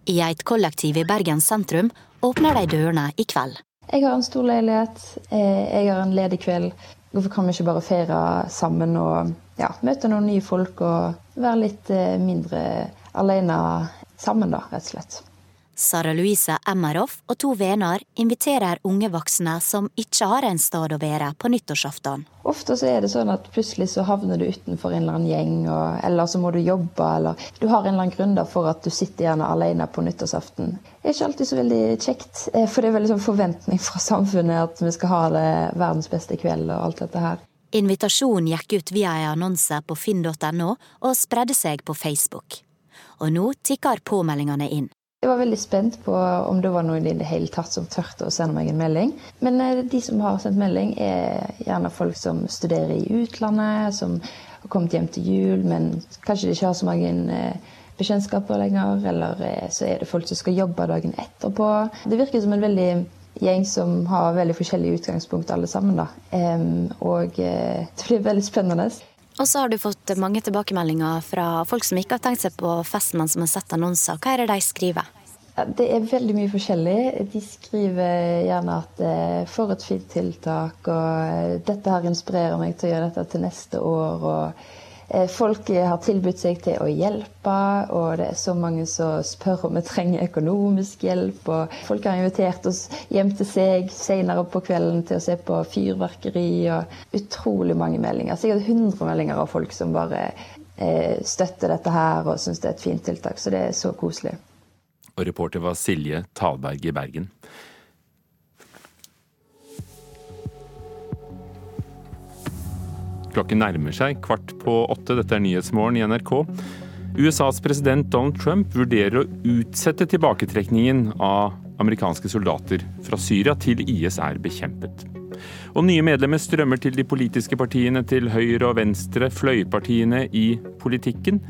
I et kollektiv i Bergen sentrum åpner de dørene i kveld. Jeg har en stor leilighet, eh, jeg har en ledig kveld. Hvorfor kan vi ikke bare feire sammen og ja, møte noen nye folk og være litt eh, mindre alene sammen, da, rett og slett. Sara Louise Emmeroff og to venner inviterer unge voksne som ikke har en sted å være, på nyttårsaften. Ofte så er det sånn at plutselig så havner du utenfor en eller annen gjeng, og, eller så må du jobbe, eller du har en eller annen grunn for at du sitter gjerne alene på nyttårsaften. Det er ikke alltid så veldig kjekt, eh, for det er veldig sånn forventning fra samfunnet at vi skal ha det verdens beste kveld og alt dette her. Invitasjonen gikk ut via en annonse på finn.no og spredde seg på Facebook. Og nå tikker påmeldingene inn. Jeg var veldig spent på om det var noen i det hele tatt som turte å sende meg en melding. Men eh, de som har sendt melding, er gjerne folk som studerer i utlandet, som har kommet hjem til jul, men kanskje de ikke har så mange eh, bekjentskaper lenger. Eller eh, så er det folk som skal jobbe dagen etterpå. Det virker som en veldig gjeng som har veldig forskjellige utgangspunkt alle sammen. Da. Og det blir veldig spennende. Og så har du fått mange tilbakemeldinger fra folk som ikke har tenkt seg på festen, men som har sett annonser. Hva er det de skriver? Det er veldig mye forskjellig. De skriver gjerne at eh, for et fint tiltak, og eh, dette her inspirerer meg til å gjøre dette til neste år. og folk har tilbudt seg til å hjelpe, og det er så mange som spør om vi trenger økonomisk hjelp. og Folk har invitert oss hjem til seg senere på kvelden til å se på fyrverkeri. og Utrolig mange meldinger. Sikkert 100 meldinger av folk som bare eh, støtter dette her og syns det er et fint tiltak. Så det er så koselig. Og reporter var Silje Talberg i Bergen. Klokken nærmer seg kvart på åtte. Dette er Nyhetsmorgen i NRK. USAs president Donald Trump vurderer å utsette tilbaketrekningen av amerikanske soldater fra Syria til IS er bekjempet. Og nye medlemmer strømmer til de politiske partiene til høyre og venstre, fløypartiene i politikken.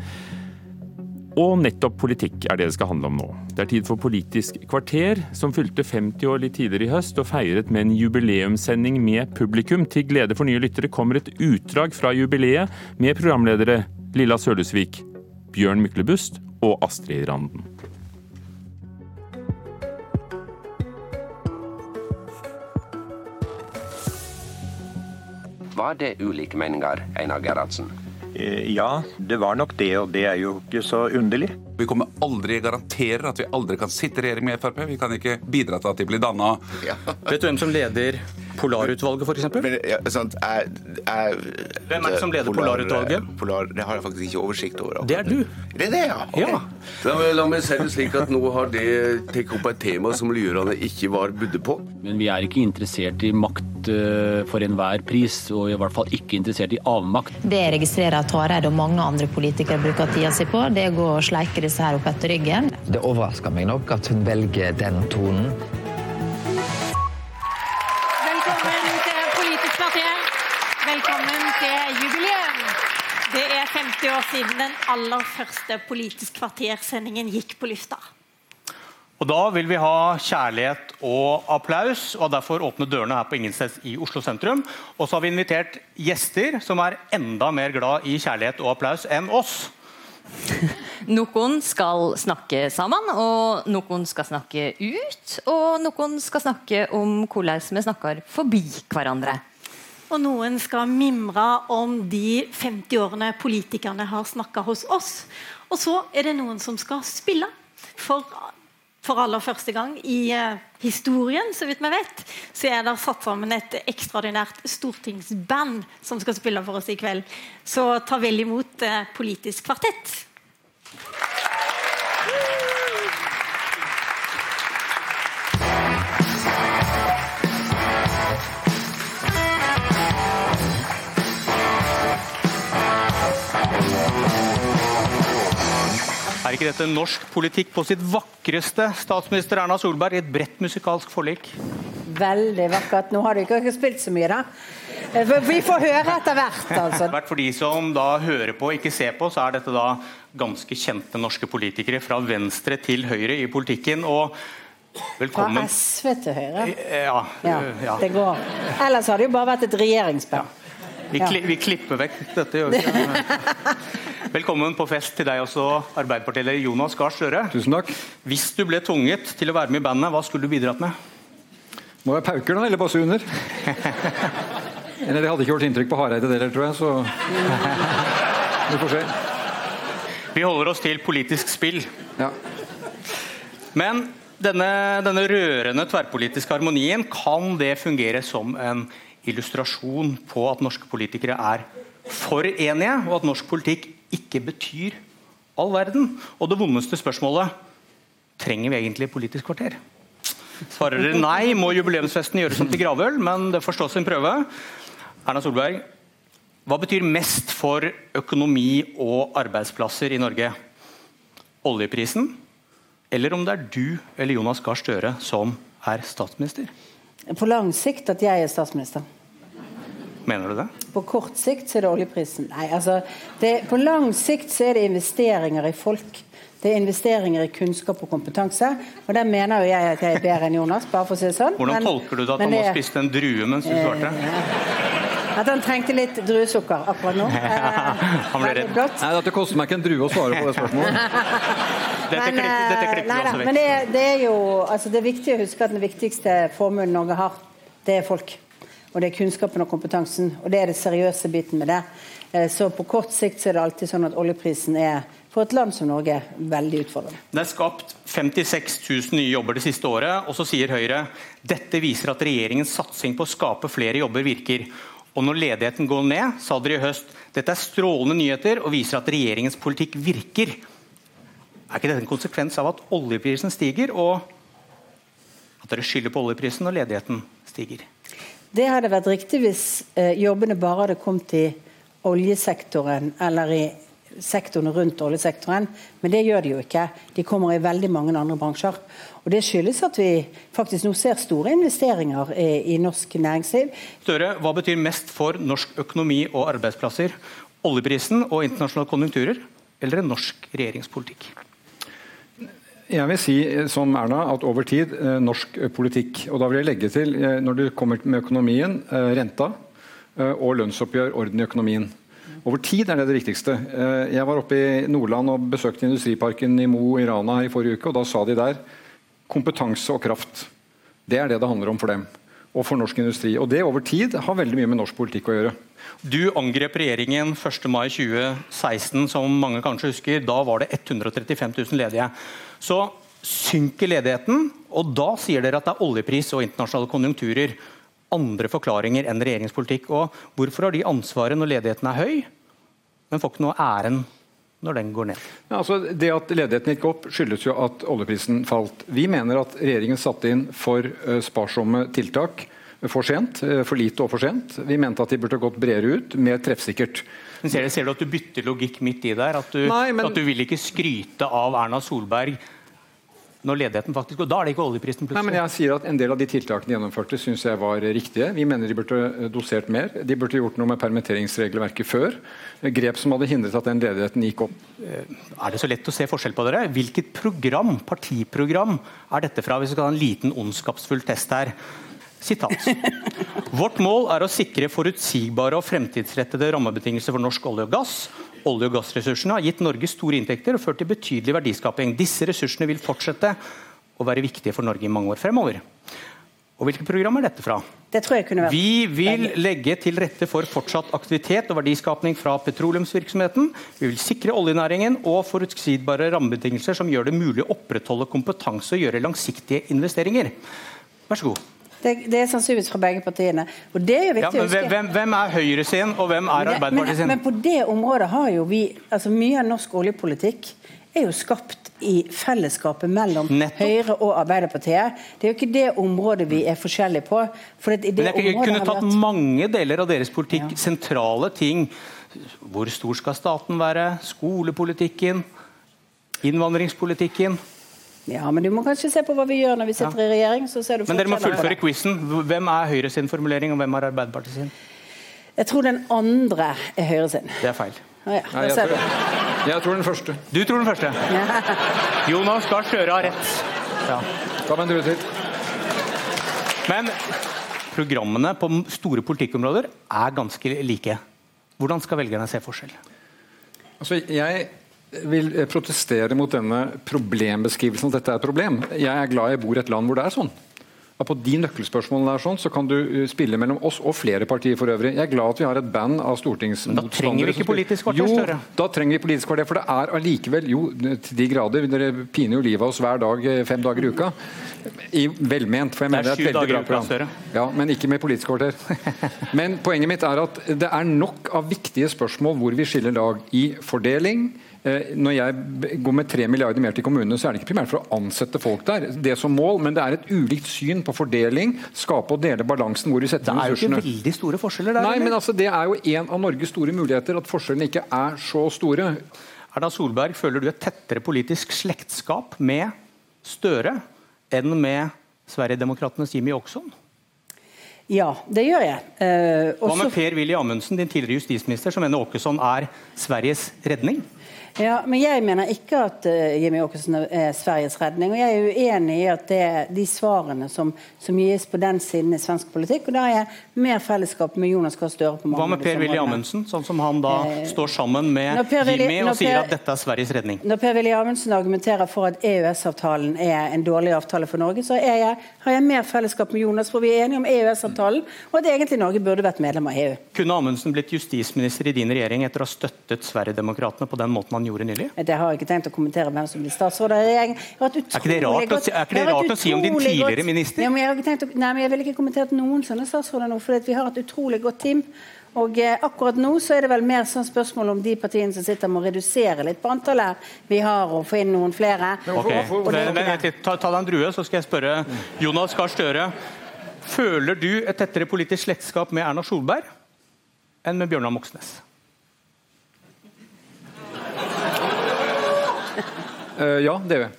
Og nettopp politikk er det det skal handle om nå. Det er tid for Politisk kvarter, som fylte 50 år litt tidligere i høst og feiret med en jubileumssending med publikum. Til glede for nye lyttere kommer et utdrag fra jubileet med programledere Lilla Sølhusvik, Bjørn Myklebust og Astrid Randen. Var det ulike meninger, Einar Gerhardsen? Eh, ja, det var nok det, og det er jo ikke så underlig. Vi kommer aldri garanterer at vi aldri kan sitte i regjering med Frp. Vi kan ikke bidra til at de blir danna. Ja. Vet du hvem som leder Polarutvalget, f.eks.? Ja, hvem er det som leder polar, Polarutvalget? Polar, det har jeg faktisk ikke oversikt over. Det er du. Det er det, ja. Okay. ja. La, la meg si det slik at nå har det tatt opp et tema som lurerne ikke var budde på. Men vi er ikke interessert i makt eh, for enhver pris, og i hvert fall ikke interessert i avmakt. Det jeg registrerer at Hareide og mange andre politikere bruker tida si på, det er å gå og sleike disse her opp etter ryggen. Det overrasker meg nok at hun velger den tonen. Velkommen til Politisk kvarter. Velkommen til jubileum. Det er 50 år siden den aller første Politisk kvarter-sendingen gikk på lufta. Og Da vil vi ha kjærlighet og applaus, og derfor åpne dørene her på Ingensteds i Oslo sentrum. Og så har vi invitert gjester som er enda mer glad i kjærlighet og applaus enn oss. Noen skal snakke sammen, og noen skal snakke ut. Og noen skal snakke om hvordan vi snakker forbi hverandre. Og noen skal mimre om de 50 årene politikerne har snakka hos oss. Og så er det noen som skal spille. For, for aller første gang i uh, historien, så vidt vi vet, så er det satt sammen et ekstraordinært stortingsband som skal spille for oss i kveld. Så ta vel imot uh, Politisk kvartett. Er ikke dette norsk politikk på sitt vakreste, statsminister Erna Solberg, i et bredt musikalsk forlik? Veldig vakkert. Nå har du ikke spilt så mye, da. Vi får høre etter hvert, altså. For de som da hører på, ikke ser på, så er dette da ganske kjente norske politikere fra venstre til høyre i politikken. og Velkommen. Fra SV til Høyre? Ja, ja, ja. Det går. Ellers har det jo bare vært et regjeringsband. Ja. Vi, kli, vi, klipper vekk dette. gjør vi Velkommen på fest til deg også, Arbeiderpartileder Jonas Gahr Støre. Tusen takk. Hvis du ble tvunget til å være med i bandet, hva skulle du bidratt med? Må jeg pauker, da? Eller basuner? eller det hadde ikke gjort inntrykk på Hareide, det tror jeg, så Vi får se. Vi holder oss til politisk spill. Ja. Men denne, denne rørende tverrpolitiske harmonien, kan det fungere som en illustrasjon på at norske politikere er for enige, og at norsk politikk ikke betyr all verden? Og det vondeste spørsmålet trenger vi egentlig Politisk kvarter? Svarer dere nei, må jubileumsfesten gjøres om til gravøl, men det får stå sin prøve. Erna Solberg, hva betyr mest for økonomi og arbeidsplasser i Norge? Oljeprisen, eller om det er du eller Jonas Gahr Støre som er statsminister? På lang sikt at jeg er statsminister. Mener du det? På kort sikt så er det oljeprisen. Nei, altså, det, På lang sikt så er det investeringer i folk. Det er investeringer i kunnskap og kompetanse. Og der mener jo jeg at jeg er bedre enn Jonas. bare for å si det sånn. Hvordan men, tolker du det at han nå spiste en drue mens du svarte? At han trengte litt druesukker akkurat nå. han ble redd. Nei, Dette koster meg ikke en drue å svare på det spørsmålet. dette, men, klipp, dette klipper nei, også vekk. Men det, det, er jo altså det er viktig å huske at den viktigste formuen Norge har, det er folk. Og det er kunnskapen og kompetansen. Og det er det seriøse biten med det. Eh, så på kort sikt så er det alltid sånn at oljeprisen er for et land som Norge veldig utfordrende. Det er skapt 56 000 nye jobber det siste året, og så sier Høyre dette viser at regjeringens satsing på å skape flere jobber virker. Og når ledigheten går ned, sa dere i høst dette er strålende nyheter og viser at regjeringens politikk virker. Er ikke dette en konsekvens av at oljeprisen stiger, og at dere skylder på oljeprisen når ledigheten stiger? Det hadde vært riktig hvis eh, jobbene bare hadde kommet i oljesektoren eller i sektorene rundt oljesektoren, men det gjør de jo ikke. De kommer i veldig mange andre bransjer. Og Det skyldes at vi faktisk nå ser store investeringer i, i norsk næringsliv. Støre, hva betyr mest for norsk økonomi og arbeidsplasser? Oljeprisen og internasjonale konjunkturer, eller en norsk regjeringspolitikk? Jeg vil si som Erna, at over tid eh, norsk politikk. Og da vil jeg legge til, eh, når det kommer med økonomien, eh, renta og lønnsoppgjør, orden i økonomien. Over tid er det det viktigste. Jeg var oppe i Nordland og besøkte industriparken i Mo i Rana i forrige uke, og da sa de der kompetanse og kraft. Det er det det handler om for dem, og for norsk industri. Og det over tid har veldig mye med norsk politikk å gjøre. Du angrep regjeringen 1. mai 2016, som mange kanskje husker. Da var det 135 000 ledige. Så synker ledigheten, og da sier dere at det er oljepris og internasjonale konjunkturer. Andre forklaringer enn regjeringspolitikk. Og hvorfor har de ansvaret når ledigheten er høy, men får ikke noe æren når den går ned? Ja, altså det at ledigheten gikk opp, skyldes jo at oljeprisen falt. Vi mener at regjeringen satte inn for sparsomme tiltak for sent. For lite og for sent. Vi mente at de burde gått bredere ut, mer treffsikkert. Men ser, ser du at du bytter logikk midt i der? At du, Nei, men... at du vil ikke skryte av Erna Solberg når ledigheten faktisk går. Da er det ikke oljeprisen plutselig. Nei, men jeg sier at En del av de tiltakene de gjennomførte, syns jeg var riktige. Vi mener de burde eh, dosert mer. De burde gjort noe med permitteringsregelverket før. Grep som hadde hindret at den ledigheten gikk opp. Eh, er det så lett å se forskjell på dere? Hvilket program, partiprogram er dette fra, hvis vi skal ha en liten ondskapsfull test her? Sitat. Vårt mål er å sikre forutsigbare og fremtidsrettede rammebetingelser for norsk olje og gass olje- og gassressursene har gitt Norge store inntekter og ført til betydelig verdiskaping. Disse ressursene vil fortsette å være viktige for Norge i mange år fremover. Og Hvilket program er dette fra? Det tror jeg kunne vært. Vi vil legge til rette for fortsatt aktivitet og verdiskapning fra petroleumsvirksomheten. Vi vil sikre oljenæringen og forutsigbare rammebetingelser som gjør det mulig å opprettholde kompetanse og gjøre langsiktige investeringer. Vær så god. Det, det, er sannsynligvis fra begge partiene. Og det er viktig ja, å huske. Hvem, hvem, er Høyre sin, og hvem er Arbeiderpartiet sin? Men, men, på det området har jo vi altså Mye av norsk oljepolitikk er jo skapt i fellesskapet mellom Nettopp. Høyre og Arbeiderpartiet. Det er jo ikke det området vi er forskjellige på. men jeg kunne tatt vært... mange deler av deres politikk, ja. sentrale ting. Hvor stor skal staten være? Skolepolitikken? Innvandringspolitikken? Ja, men du må kanskje se på hva vi gjør når vi sitter ja. i regjering. men dere må fullføre quizen. Hvem er Høyre sin formulering, og hvem er Arbeiderpartiet sin? Jeg tror den andre er Høyre sin. Det er feil. Ah, ja. Nei, jeg, tror, jeg, tror, den første. Du tror den første? Jonas Gahr Støre har rett. Ja. Ta meg en drue til. Men programmene på store politikkområder er ganske like. Hvordan skal velgerne se forskjell? Altså, jeg vil protestere mot denne problembeskrivelsen at dette er et problem. Jeg er glad jeg bor i et land hvor det er sånn. at på de nøkkelspørsmålene der sånn, så kan du uh, spille mellom oss og flere partier for øvrig. Jeg er glad at vi har et band av stortingsmotstandere. Da trenger vi ikke politisk kvarter, Jo, da trenger vi politisk kvarter, for det er allikevel jo til de grader Dere piner jo livet av oss hver dag eh, fem dager i uka. I velment, for jeg er mener det er et veldig bra program. Ja, men ikke med Politisk kvarter. Men poenget mitt er at det er nok av viktige spørsmål hvor vi skiller lag i fordeling. Eh, Når jeg går med 3 milliarder mer til kommunene, så er det ikke primært for å ansette folk der, det som mål, men det er et ulikt syn på fordeling, skape og dele balansen hvor vi setter Det er jo ikke veldig store forskjeller der. Nei, eller? men altså, Det er jo en av Norges store muligheter, at forskjellene ikke er så store. Erna Solberg, føler du et tettere politisk slektskap med Støre enn med Sverigedemokraternes Jimmy Åkesson? Ja, det gjør jeg. Eh, Hva med Per-Willy Amundsen, din tidligere justisminister, som mener Åkesson er Sveriges redning? Ja, men jeg mener ikke at eh, Jimmy Åkesson er Sveriges redning. Og jeg er uenig i at det er de svarene som, som gis på den siden i svensk politikk. Og da har jeg mer fellesskap med Jonas Gahr Støre på mange Hva med Per-Willy. Amundsen, sånn som han da Eh, står sammen med Jimmy og sier at dette er Sveriges redning? Når Per-Willy Amundsen argumenterer for at EØS-avtalen er en dårlig avtale for Norge, så jeg, har jeg mer fellesskap med Jonas, for vi er enige om EØS-avtalen, og at egentlig Norge burde vært medlem av EU. Kunne Amundsen blitt justisminister i din regjering etter å ha støttet Sverigedemokraterna på den måten han gjorde nylig? Det har jeg ikke tenkt å kommentere hvem som blir statsråd regjeringen. Jeg Er ikke det rart, rart å si- ikke det jeg rart å si om din tidligere godt- minister? Ja, men jeg har ikke tenkt å, nei, men jeg ville ikke kommentert noen sånne statsråder nå, for vi har et utrolig godt team. Og eh, akkurat nå så er det vel mer sånn spørsmål om de partiene som sitter må redusere litt på antallet vi har, og få inn noen flere. Okay. Og det men, ikke men, ta, ta deg en drue, så skal jeg spørre Jonas Gahr Støre. Føler du et tettere politisk slektskap med Erna Solberg enn med Bjørnar Moxnes? Eh, ja, det gjør jeg.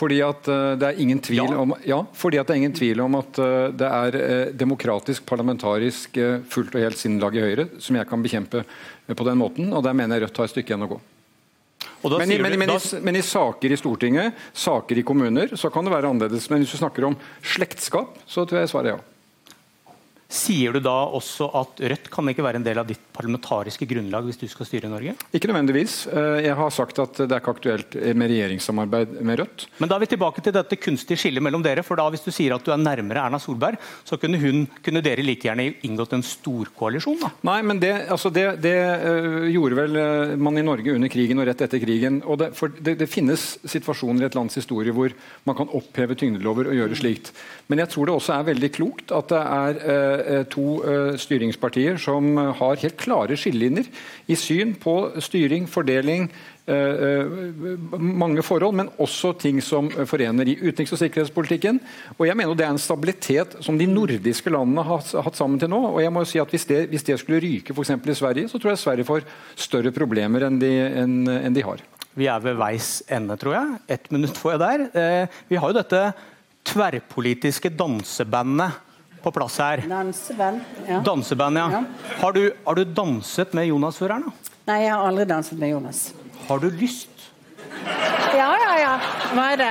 Fordi at eh, det er ingen tvil om ja, fordi at det er ingen tvil om at eh, det er demokratisk, parlamentarisk, fullt og helt sinnlag i Høyre som jeg kan bekjempe på den måten, og der mener jeg Rødt har et stykke igjen å gå. Men i, men, men, i, men i saker i Stortinget, saker i kommuner, så kan det være annerledes. Men hvis du snakker om slektskap, så tror jeg svaret er ja. Sier du da også at Rødt kan ikke være en del av ditt parlamentariske grunnlag hvis du skal styre Norge? Ikke nødvendigvis. Eh, Jeg har sagt at det er ikke aktuelt med regjeringssamarbeid med Rødt. Men da er vi tilbake til dette kunstige skillet mellom dere. for da Hvis du sier at du er nærmere Erna Solberg, så kunne, hun, kunne dere like gjerne inngått en storkoalisjon? da. Nei, men det, altså det, det øh, gjorde vel øh, man i Norge under krigen og rett etter krigen. og det, for det, det finnes situasjoner i et lands historie hvor man kan oppheve tyngdelover og gjøre slikt. Men jeg tror det også er veldig klokt at det er to styringspartier som har helt klare skillelinjer i syn på styring, fordeling, øh, øh, mange forhold, men også ting som forener i utenriks- og sikkerhetspolitikken. Og jeg mener det er en stabilitet som de nordiske landene har hatt sammen til nå. og jeg må jo si at Hvis det, hvis det skulle ryke f.eks. i Sverige, så tror jeg Sverige får større problemer enn de, enn, enn de har. Vi er ved veis ende, tror jeg. Ett minutt får jeg der. Eh, vi har jo dette tverrpolitiske dansebandet på plass her. Danseband. Ja. Danseband, ja. Har, du, har du danset med Jonas før, da? Nei, jeg har aldri danset med Jonas. Har du lyst? Ja, ja, ja. Hva er det?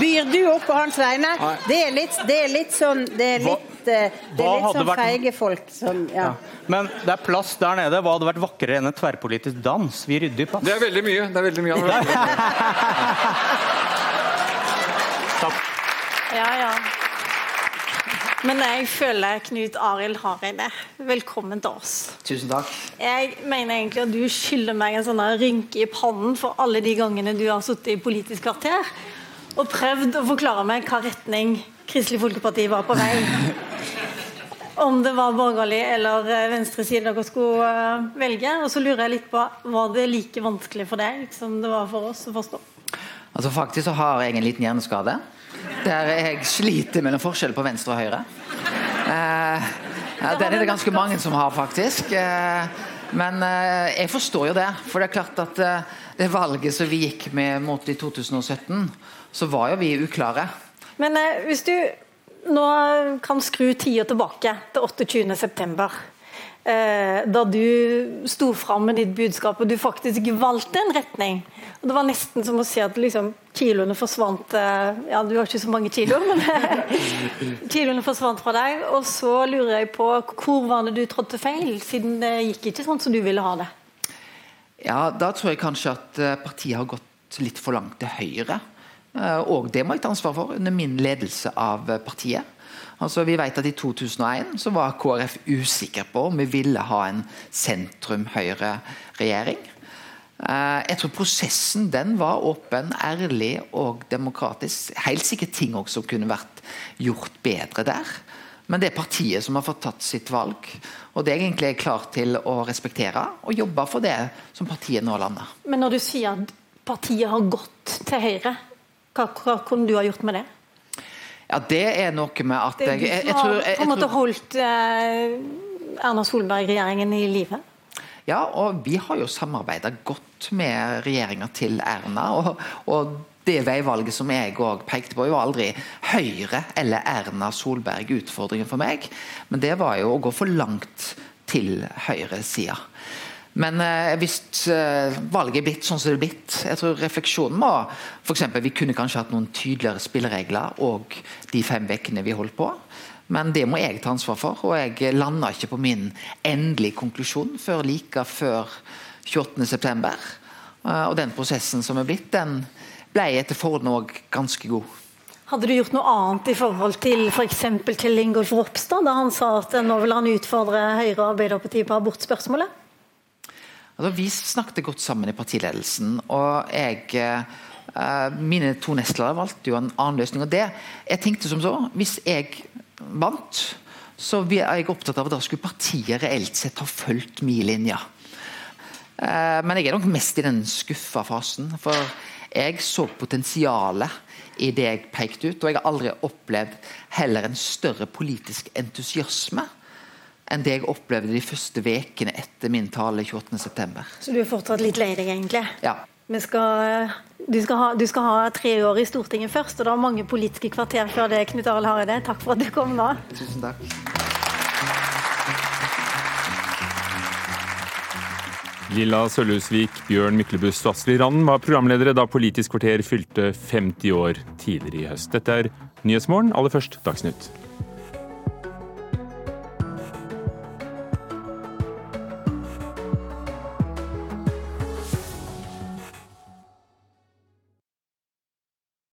Byr du opp på hans vegne? Det er litt, det er litt sånn Det er Hva- litt, eh, det hva er litt hadde sånn vært- feige folk som Ja. Men det er plass der nede. Hva hadde vært vakrere enn en tverrpolitisk dans? Vi rydder plass. Det er veldig mye. det er veldig mye. Ja, ja. Men jeg føler Knut Arild Hareide, velkommen til oss. Tusen takk. Jeg mener egentlig at du skylder meg en sånn rynke i pannen for alle de gangene du har sittet i Politisk kvarter og prøvd å forklare meg hva retning Kristelig Folkeparti var på vei. Om det var borgerlig eller eh, venstreside dere skulle eh, velge. Og så lurer jeg litt på, var det like vanskelig for deg som det var for oss å forstå? Altså Faktisk så har jeg en liten hjerneskade. Der jeg sliter mellom forskjell på venstre og høyre. Eh, ja, den er det ganske mange som har, faktisk. Eh, men eh, jeg forstår jo det. For det er klart at eh, det valget som vi gikk med mot i 2017, så var jo vi uklare. Men eh, hvis du nå kan skru tida tilbake til 28.9. Eh, da du sto fram med ditt budskap og du faktisk valgte en retning. Og Det var nesten som å se at liksom, kiloene forsvant eh, Ja, du har ikke så mange kilo, men kiloene forsvant fra deg. Og så lurer jeg på hvor var det du trådte feil, siden det gikk ikke sånn som du ville ha det? Ja, da tror jeg kanskje at eh, partiet har gått litt for langt til høyre. Og det må jeg ta ansvar for under min ledelse av partiet. Altså, vi vet at I 2001 så var KrF usikker på om vi ville ha en sentrum-høyre-regjering. Eh, jeg tror prosessen den var åpen, ærlig og demokratisk. Helt sikkert ting også kunne vært gjort bedre der. Men det er partiet som har fått tatt sitt valg. Og det er egentlig klar til å respektere og jobbe for det som partiet nå lander. Men når du sier at partiet har gått til Høyre, hva, hva kunne du ha gjort med det? Ja, Det er noe med at jeg, jeg, jeg, tror, jeg, jeg, en måte holdt eh, Erna Solberg-regjeringen i live? Ja, og vi har jo samarbeida godt med regjeringa til Erna. og, og det veivalget som jeg òg pekte på, var aldri Høyre eller Erna Solberg utfordringen for meg, men det var jo å gå for langt til høyresida. Men eh, hvis eh, valget er blitt sånn som det er blitt Jeg tror refleksjonen må for eksempel, Vi kunne kanskje hatt noen tydeligere spilleregler og de fem ukene vi holdt på. Men det må jeg ta ansvar for, og jeg landa ikke på min endelige konklusjon før like før 28.9. Eh, og den prosessen som er blitt, den ble etter forholdene òg ganske god. Hadde du gjort noe annet i forhold til f.eks. For Kjell Ingolf Ropstad, da han sa at nå vil han utfordre Høyre og Arbeiderpartiet på abortspørsmålet? Altså, vi snakket godt sammen i partiledelsen, og jeg eh, Mine to nestledere valgte jo en annen løsning. og det, Jeg tenkte som så, hvis jeg vant, så er jeg opptatt av at da skulle partiet reelt sett ha fulgt min linje. Eh, men jeg er nok mest i den skuffa fasen. For jeg så potensialet i det jeg pekte ut, og jeg har aldri opplevd heller en større politisk entusiasme enn det jeg opplevde de første ukene etter min tale 28.9. Så du er fortsatt litt lei deg, egentlig? Ja. Skal, du, skal ha, du, skal ha, tre år i Stortinget først, og det er mange politiske kvarter før det. Knut Arild Hareide, takk for at du kom nå. Tusen takk. Lilla Sølhusvik, Bjørn Myklebust og Astrid Randen var programledere da Politisk kvarter fylte 50 år tidligere i høst. Dette er Nyhetsmorgen, aller først Dagsnytt.